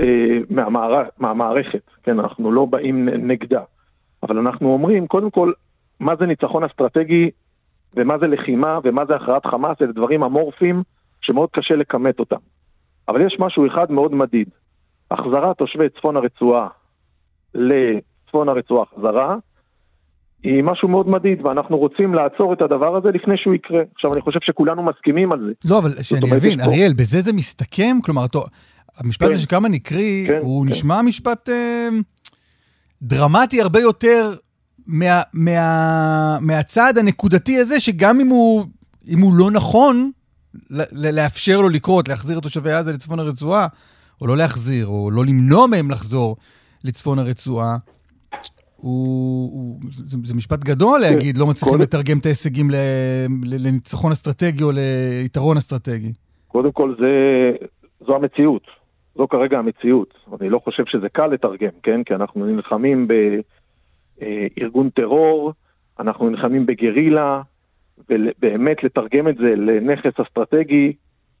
אה, מהמער... מהמערכת, כן, אנחנו לא באים נגדה. אבל אנחנו אומרים, קודם כל, מה זה ניצחון אסטרטגי ומה זה לחימה ומה זה הכרעת חמאס, אלה דברים אמורפיים שמאוד קשה לכמת אותם. אבל יש משהו אחד מאוד מדיד. החזרת תושבי צפון הרצועה לצפון הרצועה חזרה, היא משהו מאוד מדיד, ואנחנו רוצים לעצור את הדבר הזה לפני שהוא יקרה. עכשיו, אני חושב שכולנו מסכימים על זה. לא, אבל שאני אבין, אריאל, בזה זה מסתכם? כלומר, אתה- המשפט כן. הזה שקמן הקריא, כן, הוא כן. נשמע משפט אה, דרמטי הרבה יותר מה- מה- מהצעד הנקודתי הזה, שגם אם הוא אם הוא לא נכון, לאפשר לו לקרות, להחזיר את תושבי עזה לצפון הרצועה, או לא להחזיר, או לא למנוע מהם לחזור לצפון הרצועה, הוא, הוא, זה, זה משפט גדול להגיד, לא מצליחים קודם- לתרגם את ההישגים לניצחון אסטרטגי או ליתרון אסטרטגי. קודם כל, זה, זו המציאות. זו כרגע המציאות. אני לא חושב שזה קל לתרגם, כן? כי אנחנו נלחמים בארגון טרור, אנחנו נלחמים בגרילה, ובאמת לתרגם את זה לנכס אסטרטגי,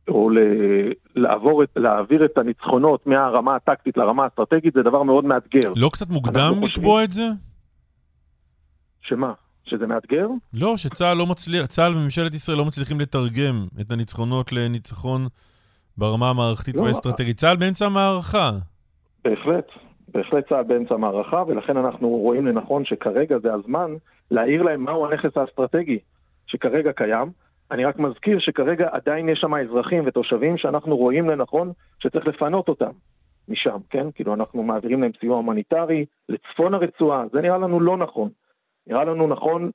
או ל- לעבור את, להעביר את הניצחונות מהרמה הטקטית לרמה האסטרטגית, זה דבר מאוד מאתגר. לא קצת מוקדם לקבוע את זה? שמה? שזה מאתגר? לא, שצה"ל לא מצליח, צה"ל וממשלת ישראל לא מצליחים לתרגם את הניצחונות לניצחון ברמה המערכתית לא, והאסטרטגית. צה"ל באמצע המערכה. בהחלט, בהחלט צה"ל באמצע המערכה, ולכן אנחנו רואים לנכון שכרגע זה הזמן להעיר להם מהו הנכס האסטרטגי שכרגע קיים. אני רק מזכיר שכרגע עדיין יש שם אזרחים ותושבים שאנחנו רואים לנכון שצריך לפנות אותם משם, כן? כאילו אנחנו מעבירים להם סיוע הומניטרי לצפון הרצועה, זה נראה לנו לא נכון. נראה לנו נכון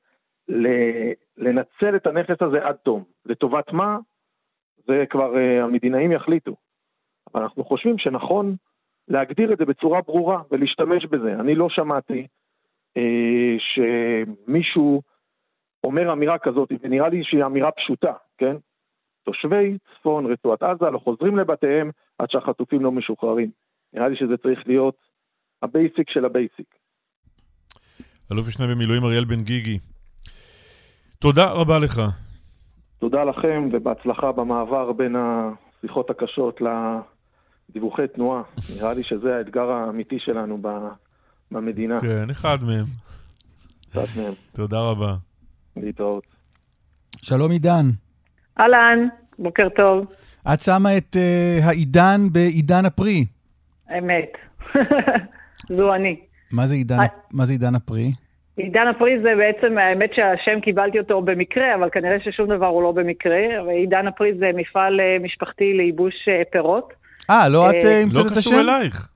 לנצל את הנכס הזה עד תום. לטובת מה? זה כבר אה, המדינאים יחליטו. אבל אנחנו חושבים שנכון להגדיר את זה בצורה ברורה ולהשתמש בזה. אני לא שמעתי אה, שמישהו אומר אמירה כזאת, ונראה לי שהיא אמירה פשוטה, כן? תושבי צפון רצועת עזה לא חוזרים לבתיהם עד שהחטופים לא משוחררים. נראה לי שזה צריך להיות הבייסיק של הבייסיק. אלוף משנה במילואים אריאל בן גיגי. תודה רבה לך. תודה לכם ובהצלחה במעבר בין השיחות הקשות דיווחי תנועה. נראה לי שזה האתגר האמיתי שלנו במדינה. כן, אחד מהם. אחד מהם. תודה רבה. להתראות. שלום עידן. אהלן, בוקר טוב. את שמה את uh, העידן בעידן הפרי. אמת. זו אני. מה זה עידן, מה זה עידן הפרי? עידן הפרי זה בעצם, האמת שהשם קיבלתי אותו במקרה, אבל כנראה ששום דבר הוא לא במקרה. עידן הפרי זה מפעל משפחתי לייבוש פירות. אה, לא את המצאת את השם? לא קשור אלייך.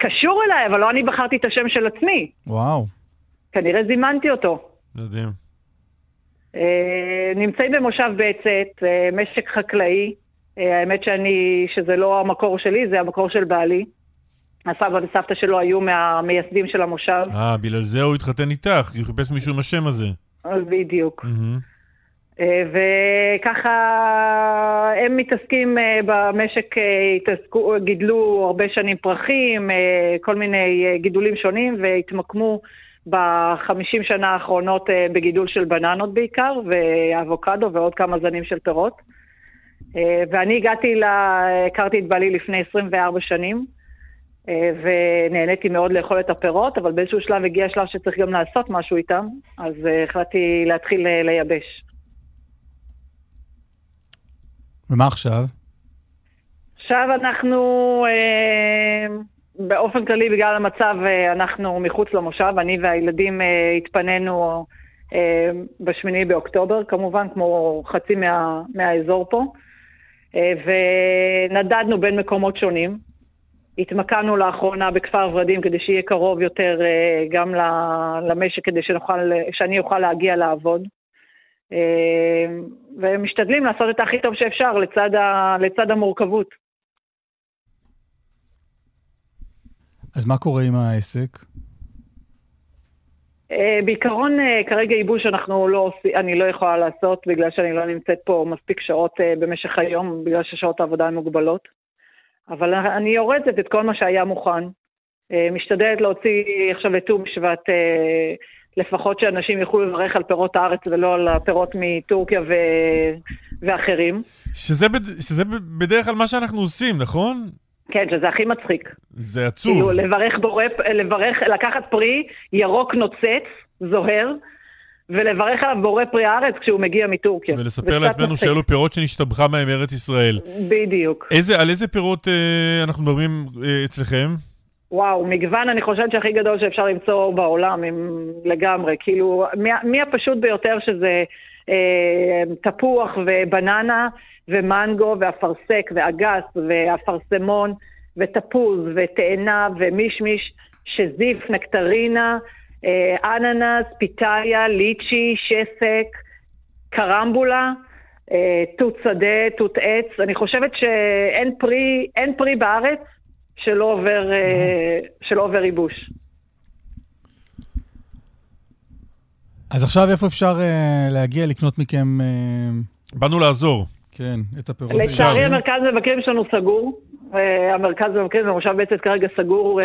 קשור אליי, אבל לא אני בחרתי את השם של עצמי. וואו. כנראה זימנתי אותו. מדהים. נמצאים במושב בעצת, משק חקלאי. האמת שאני, שזה לא המקור שלי, זה המקור של בעלי. הסבא וסבתא שלו היו מהמייסדים של המושב. אה, בגלל זה הוא התחתן איתך, הוא חיפש מישהו עם השם הזה. בדיוק. Mm-hmm. וככה הם מתעסקים במשק, התעסקו, גידלו הרבה שנים פרחים, כל מיני גידולים שונים, והתמקמו בחמישים שנה האחרונות בגידול של בננות בעיקר, ואבוקדו ועוד כמה זנים של פירות. ואני הגעתי, לה, הכרתי את בעלי לפני 24 שנים, ונהניתי מאוד לאכול את הפירות, אבל באיזשהו שלב הגיע שלב שצריך גם לעשות משהו איתם, אז החלטתי להתחיל לייבש. ומה עכשיו? עכשיו אנחנו, באופן כללי, בגלל המצב, אנחנו מחוץ למושב, אני והילדים התפנינו בשמיני באוקטובר, כמובן, כמו חצי מה, מהאזור פה. ונדדנו בין מקומות שונים. התמקמנו לאחרונה בכפר ורדים כדי שיהיה קרוב יותר גם למשק, כדי שנוכל, שאני אוכל להגיע לעבוד. ומשתדלים לעשות את הכי טוב שאפשר לצד, ה, לצד המורכבות. אז מה קורה עם העסק? בעיקרון, כרגע ייבוש אנחנו לא עושים, אני לא יכולה לעשות בגלל שאני לא נמצאת פה מספיק שעות במשך היום, בגלל ששעות העבודה הן מוגבלות. אבל אני יורדת את כל מה שהיה מוכן. משתדלת להוציא עכשיו לט"ו בשבט, לפחות שאנשים יוכלו לברך על פירות הארץ ולא על הפירות מטורקיה ו... ואחרים. שזה, שזה בדרך כלל מה שאנחנו עושים, נכון? כן, שזה הכי מצחיק. זה עצוב. כאילו, לברך בורא, לברך, לקחת פרי ירוק נוצץ, זוהר, ולברך עליו בורא פרי הארץ כשהוא מגיע מטורקיה. ולספר לעצמנו שאלו פירות שנשתבחה מהם ארץ ישראל. בדיוק. איזה, על איזה פירות אה, אנחנו מדברים אה, אצלכם? וואו, מגוון אני חושבת שהכי גדול שאפשר למצוא בעולם, עם, לגמרי. כאילו, מי, מי הפשוט ביותר שזה אה, תפוח ובננה ומנגו ואפרסק ואגס ואפרסמון ותפוז ותאנה ומישמיש, שזיף, נקטרינה, אה, אננס, פיתאיה, ליצ'י, שסק, קרמבולה, אה, תות שדה, תות עץ. אני חושבת שאין פרי, אין פרי בארץ שלא עובר, אה, שלא עובר ייבוש. אז עכשיו איפה אפשר uh, להגיע לקנות מכם... Uh, באנו לעזור. כן, את הפירות. לצערי המרכז מבקרים שלנו סגור. Uh, המרכז מבקרים במושב בעצם כרגע סגור uh,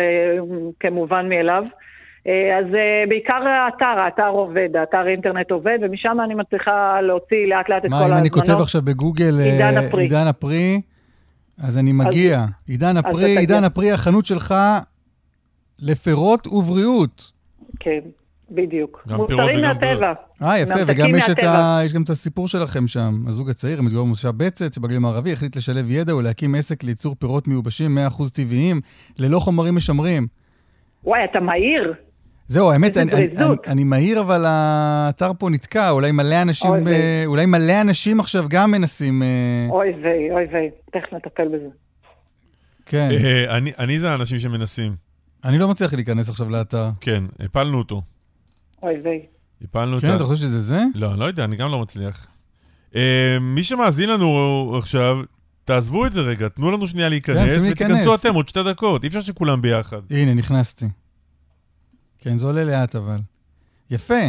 כמובן מאליו. Uh, אז בעיקר האתר, האתר עובד, האתר אינטרנט עובד, ומשם אני מצליחה להוציא לאט לאט את כל ההזמנות. מה אם אני כותב עכשיו בגוגל עידן הפרי. עידן הפרי, אז אני מגיע. אז, עידן הפרי, עידן הפרי, החנות שלך לפירות ובריאות. כן. בדיוק. מוצרים מהטבע. אה, יפה, וגם יש, ה... יש גם את הסיפור שלכם שם. הזוג הצעיר, מתגורר במושב בצת, שבגליל המערבי, החליט לשלב ידע ולהקים עסק לייצור פירות מיובשים 100% טבעיים, ללא חומרים משמרים. וואי, אתה מהיר. זהו, האמת, אני, אני, אני, אני מהיר, אבל האתר פה נתקע, אולי מלא אנשים, אוי אה, אולי מלא אנשים עכשיו גם מנסים... אה... אוי ויי, אוי ויי, תכף נטפל בזה. כן. אה, אני, אני זה האנשים שמנסים. אני לא מצליח להיכנס עכשיו לאתר. כן, הפלנו אותו. אוי ויי. הפלנו כן, אתה חושב שזה זה? לא, אני לא יודע, אני גם לא מצליח. Uh, מי שמאזין לנו עכשיו, תעזבו את זה רגע, תנו לנו שנייה להיכנס, ותיכנסו אתם עוד שתי דקות, אי אפשר שכולם ביחד. הנה, נכנסתי. כן, זה עולה לאט אבל. יפה.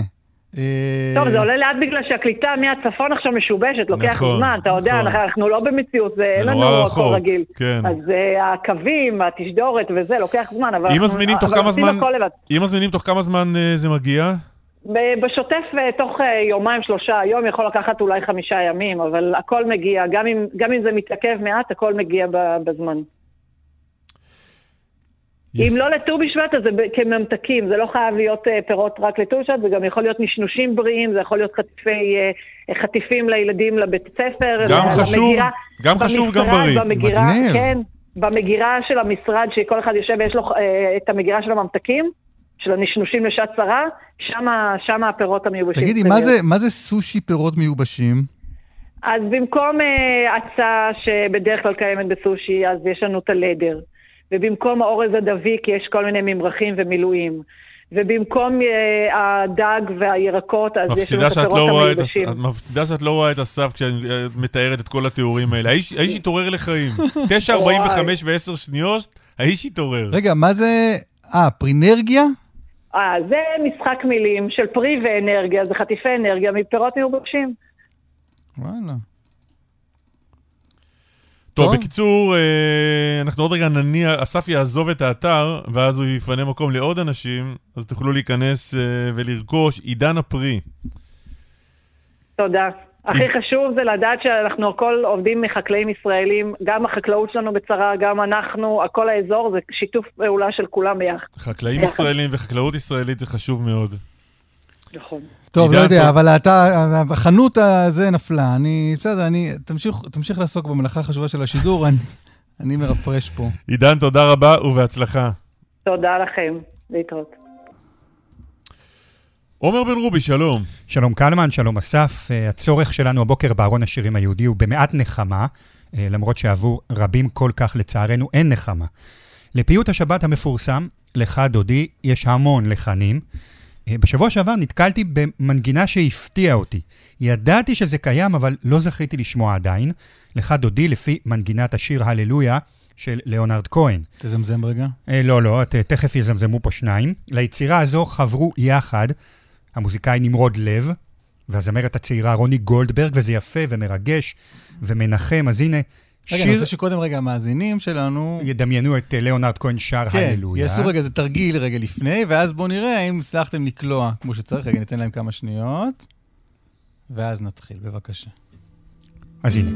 טוב, זה עולה לאט בגלל שהקליטה מהצפון עכשיו משובשת, לוקח נכון, זמן, אתה יודע, נכון. אנחנו לא במציאות, זה אין לנו הכל רגיל. כן. אז uh, הקווים, התשדורת וזה, לוקח זמן, אבל... אם מזמינים תוך כמה זמן, אם מזמינים תוך כמה זמן uh, זה מגיע? בשוטף תוך יומיים, שלושה, היום יכול לקחת אולי חמישה ימים, אבל הכל מגיע, גם אם, גם אם זה מתעכב מעט, הכל מגיע בזמן. אם לא לט"ו בשבט, אז זה כממתקים, זה לא חייב להיות אה, פירות רק לט"ו בשבט, זה גם יכול להיות נשנושים בריאים, זה יכול להיות חטיפי, אה, חטיפים לילדים לבית ספר. גם חשוב, למגירה, גם חשוב, גם במשרד, בריא. במגירה, מגניב. כן, במגירה של המשרד, שכל אחד יושב ויש לו אה, את המגירה של הממתקים, של הנשנושים לשעת צרה, שמה, שמה הפירות המיובשים. תגידי, מה. זה- מה זה סושי פירות מיובשים? אז במקום אה, הצעה שבדרך כלל קיימת בסושי, אז יש לנו את הלדר. ובמקום האורז הדביק יש כל מיני ממרחים ומילואים. ובמקום אה, הדג והירקות, אז יש לנו את הפירות לא רואה את מפסידה שאת לא רואה את הסף כשאת אה, מתארת את כל התיאורים האלה. האיש האיש התעורר לחיים. 9.45 ו-10 שניות, האיש התעורר. רגע, מה זה... אה, פרינרגיה? אה, זה משחק מילים של פרי ואנרגיה, זה חטיפי אנרגיה מפירות מיובשים. וואלה. טוב, טוב. בקיצור, אה, אנחנו עוד רגע נניע, אסף יעזוב את האתר, ואז הוא יפנה מקום לעוד אנשים, אז תוכלו להיכנס אה, ולרכוש עידן הפרי. תודה. הכי חשוב זה לדעת שאנחנו הכל עובדים מחקלאים ישראלים, גם החקלאות שלנו בצרה, גם אנחנו, כל האזור, זה שיתוף פעולה של כולם ביחד. חקלאים. ישראלים וחקלאות ישראלית זה חשוב מאוד. נכון. טוב, לא יודע, טוב. אבל אתה, החנות הזה נפלה. אני, בסדר, אני, תמשיך, תמשיך לעסוק במלאכה החשובה של השידור, אני, אני מרפרש פה. עידן, תודה רבה ובהצלחה. תודה לכם. להתראות. עומר בן רובי, שלום. שלום קלמן, שלום אסף. אה, הצורך שלנו הבוקר בארון השירים היהודי הוא במעט נחמה, אה, למרות שעבור רבים כל כך לצערנו אין נחמה. לפיוט השבת המפורסם, לך דודי, יש המון לחנים. בשבוע שעבר נתקלתי במנגינה שהפתיעה אותי. ידעתי שזה קיים, אבל לא זכיתי לשמוע עדיין. לך דודי לפי מנגינת השיר הללויה של ליאונרד כהן. תזמזם רגע. אה, לא, לא, ת- תכף יזמזמו פה שניים. ליצירה הזו חברו יחד המוזיקאי נמרוד לב והזמרת הצעירה רוני גולדברג, וזה יפה ומרגש ומנחם. אז הנה, רגע, אני רוצה שקודם רגע המאזינים שלנו... ידמיינו את אה, ליאונרד כהן שר כן, הללויה. יעשו רגע איזה תרגיל רגע לפני, ואז בואו נראה האם הצלחתם לקלוע כמו שצריך. רגע, ניתן להם כמה שניות, ואז נתחיל, בבקשה. אז הנה.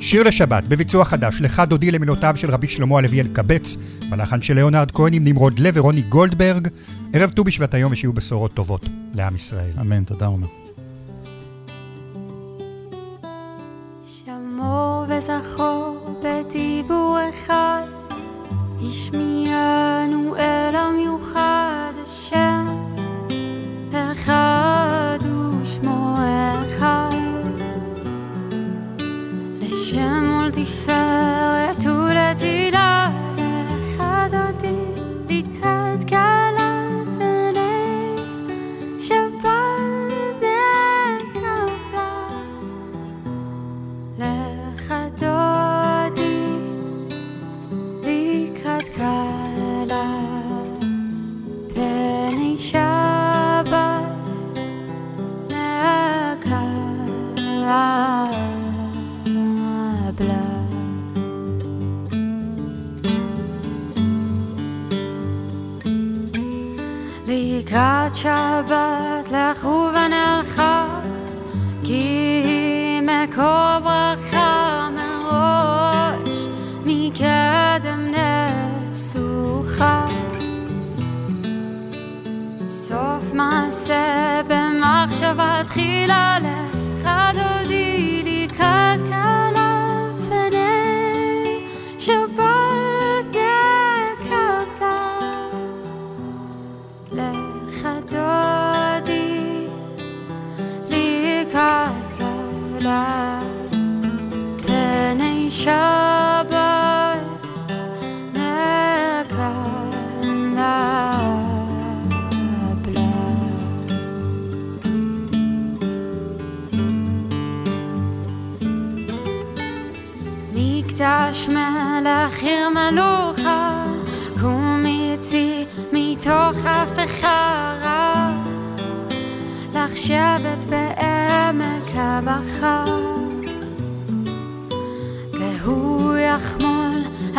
שיר לשבת, בביצוע חדש, לך דודי למילותיו של רבי שלמה הלוי אלקבץ, בלחן של ליאונרד כהן עם נמרוד לב ורוני גולדברג. ערב ט"ו בשבט היום ושיהיו בשורות טובות לעם ישראל. אמן, תודה עומר. שמור וזכור בדיבור אחד, השמיענו אל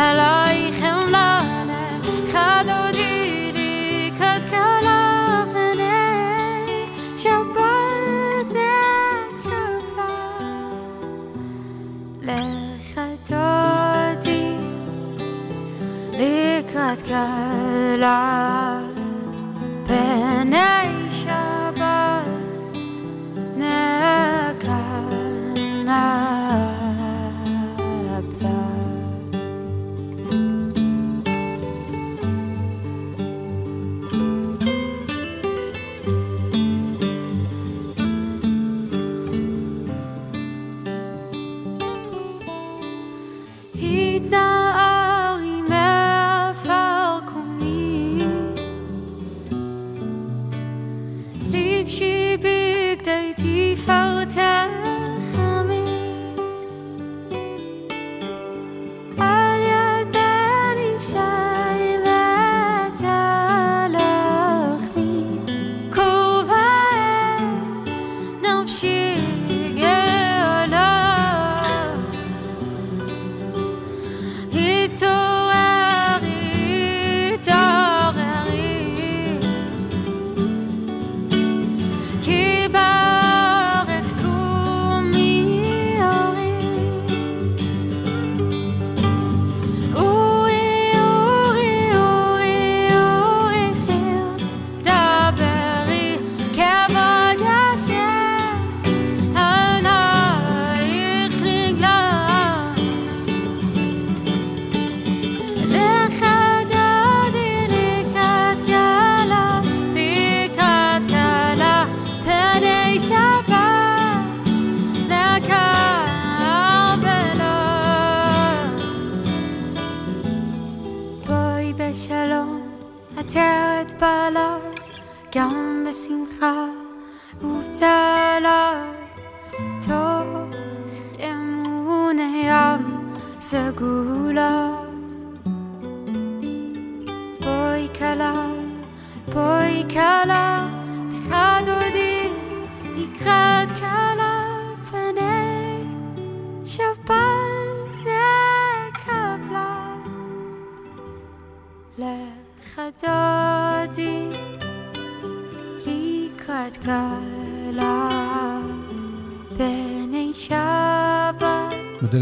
Hello.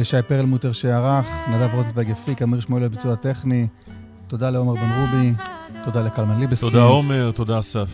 לשי פרלמוטר שערך, נדב רוזנברג גפיק, אמיר שמואל בביצוע טכני. תודה לעומר בן רובי, תודה לקלמן ליבסקינד. תודה עומר, תודה אסף.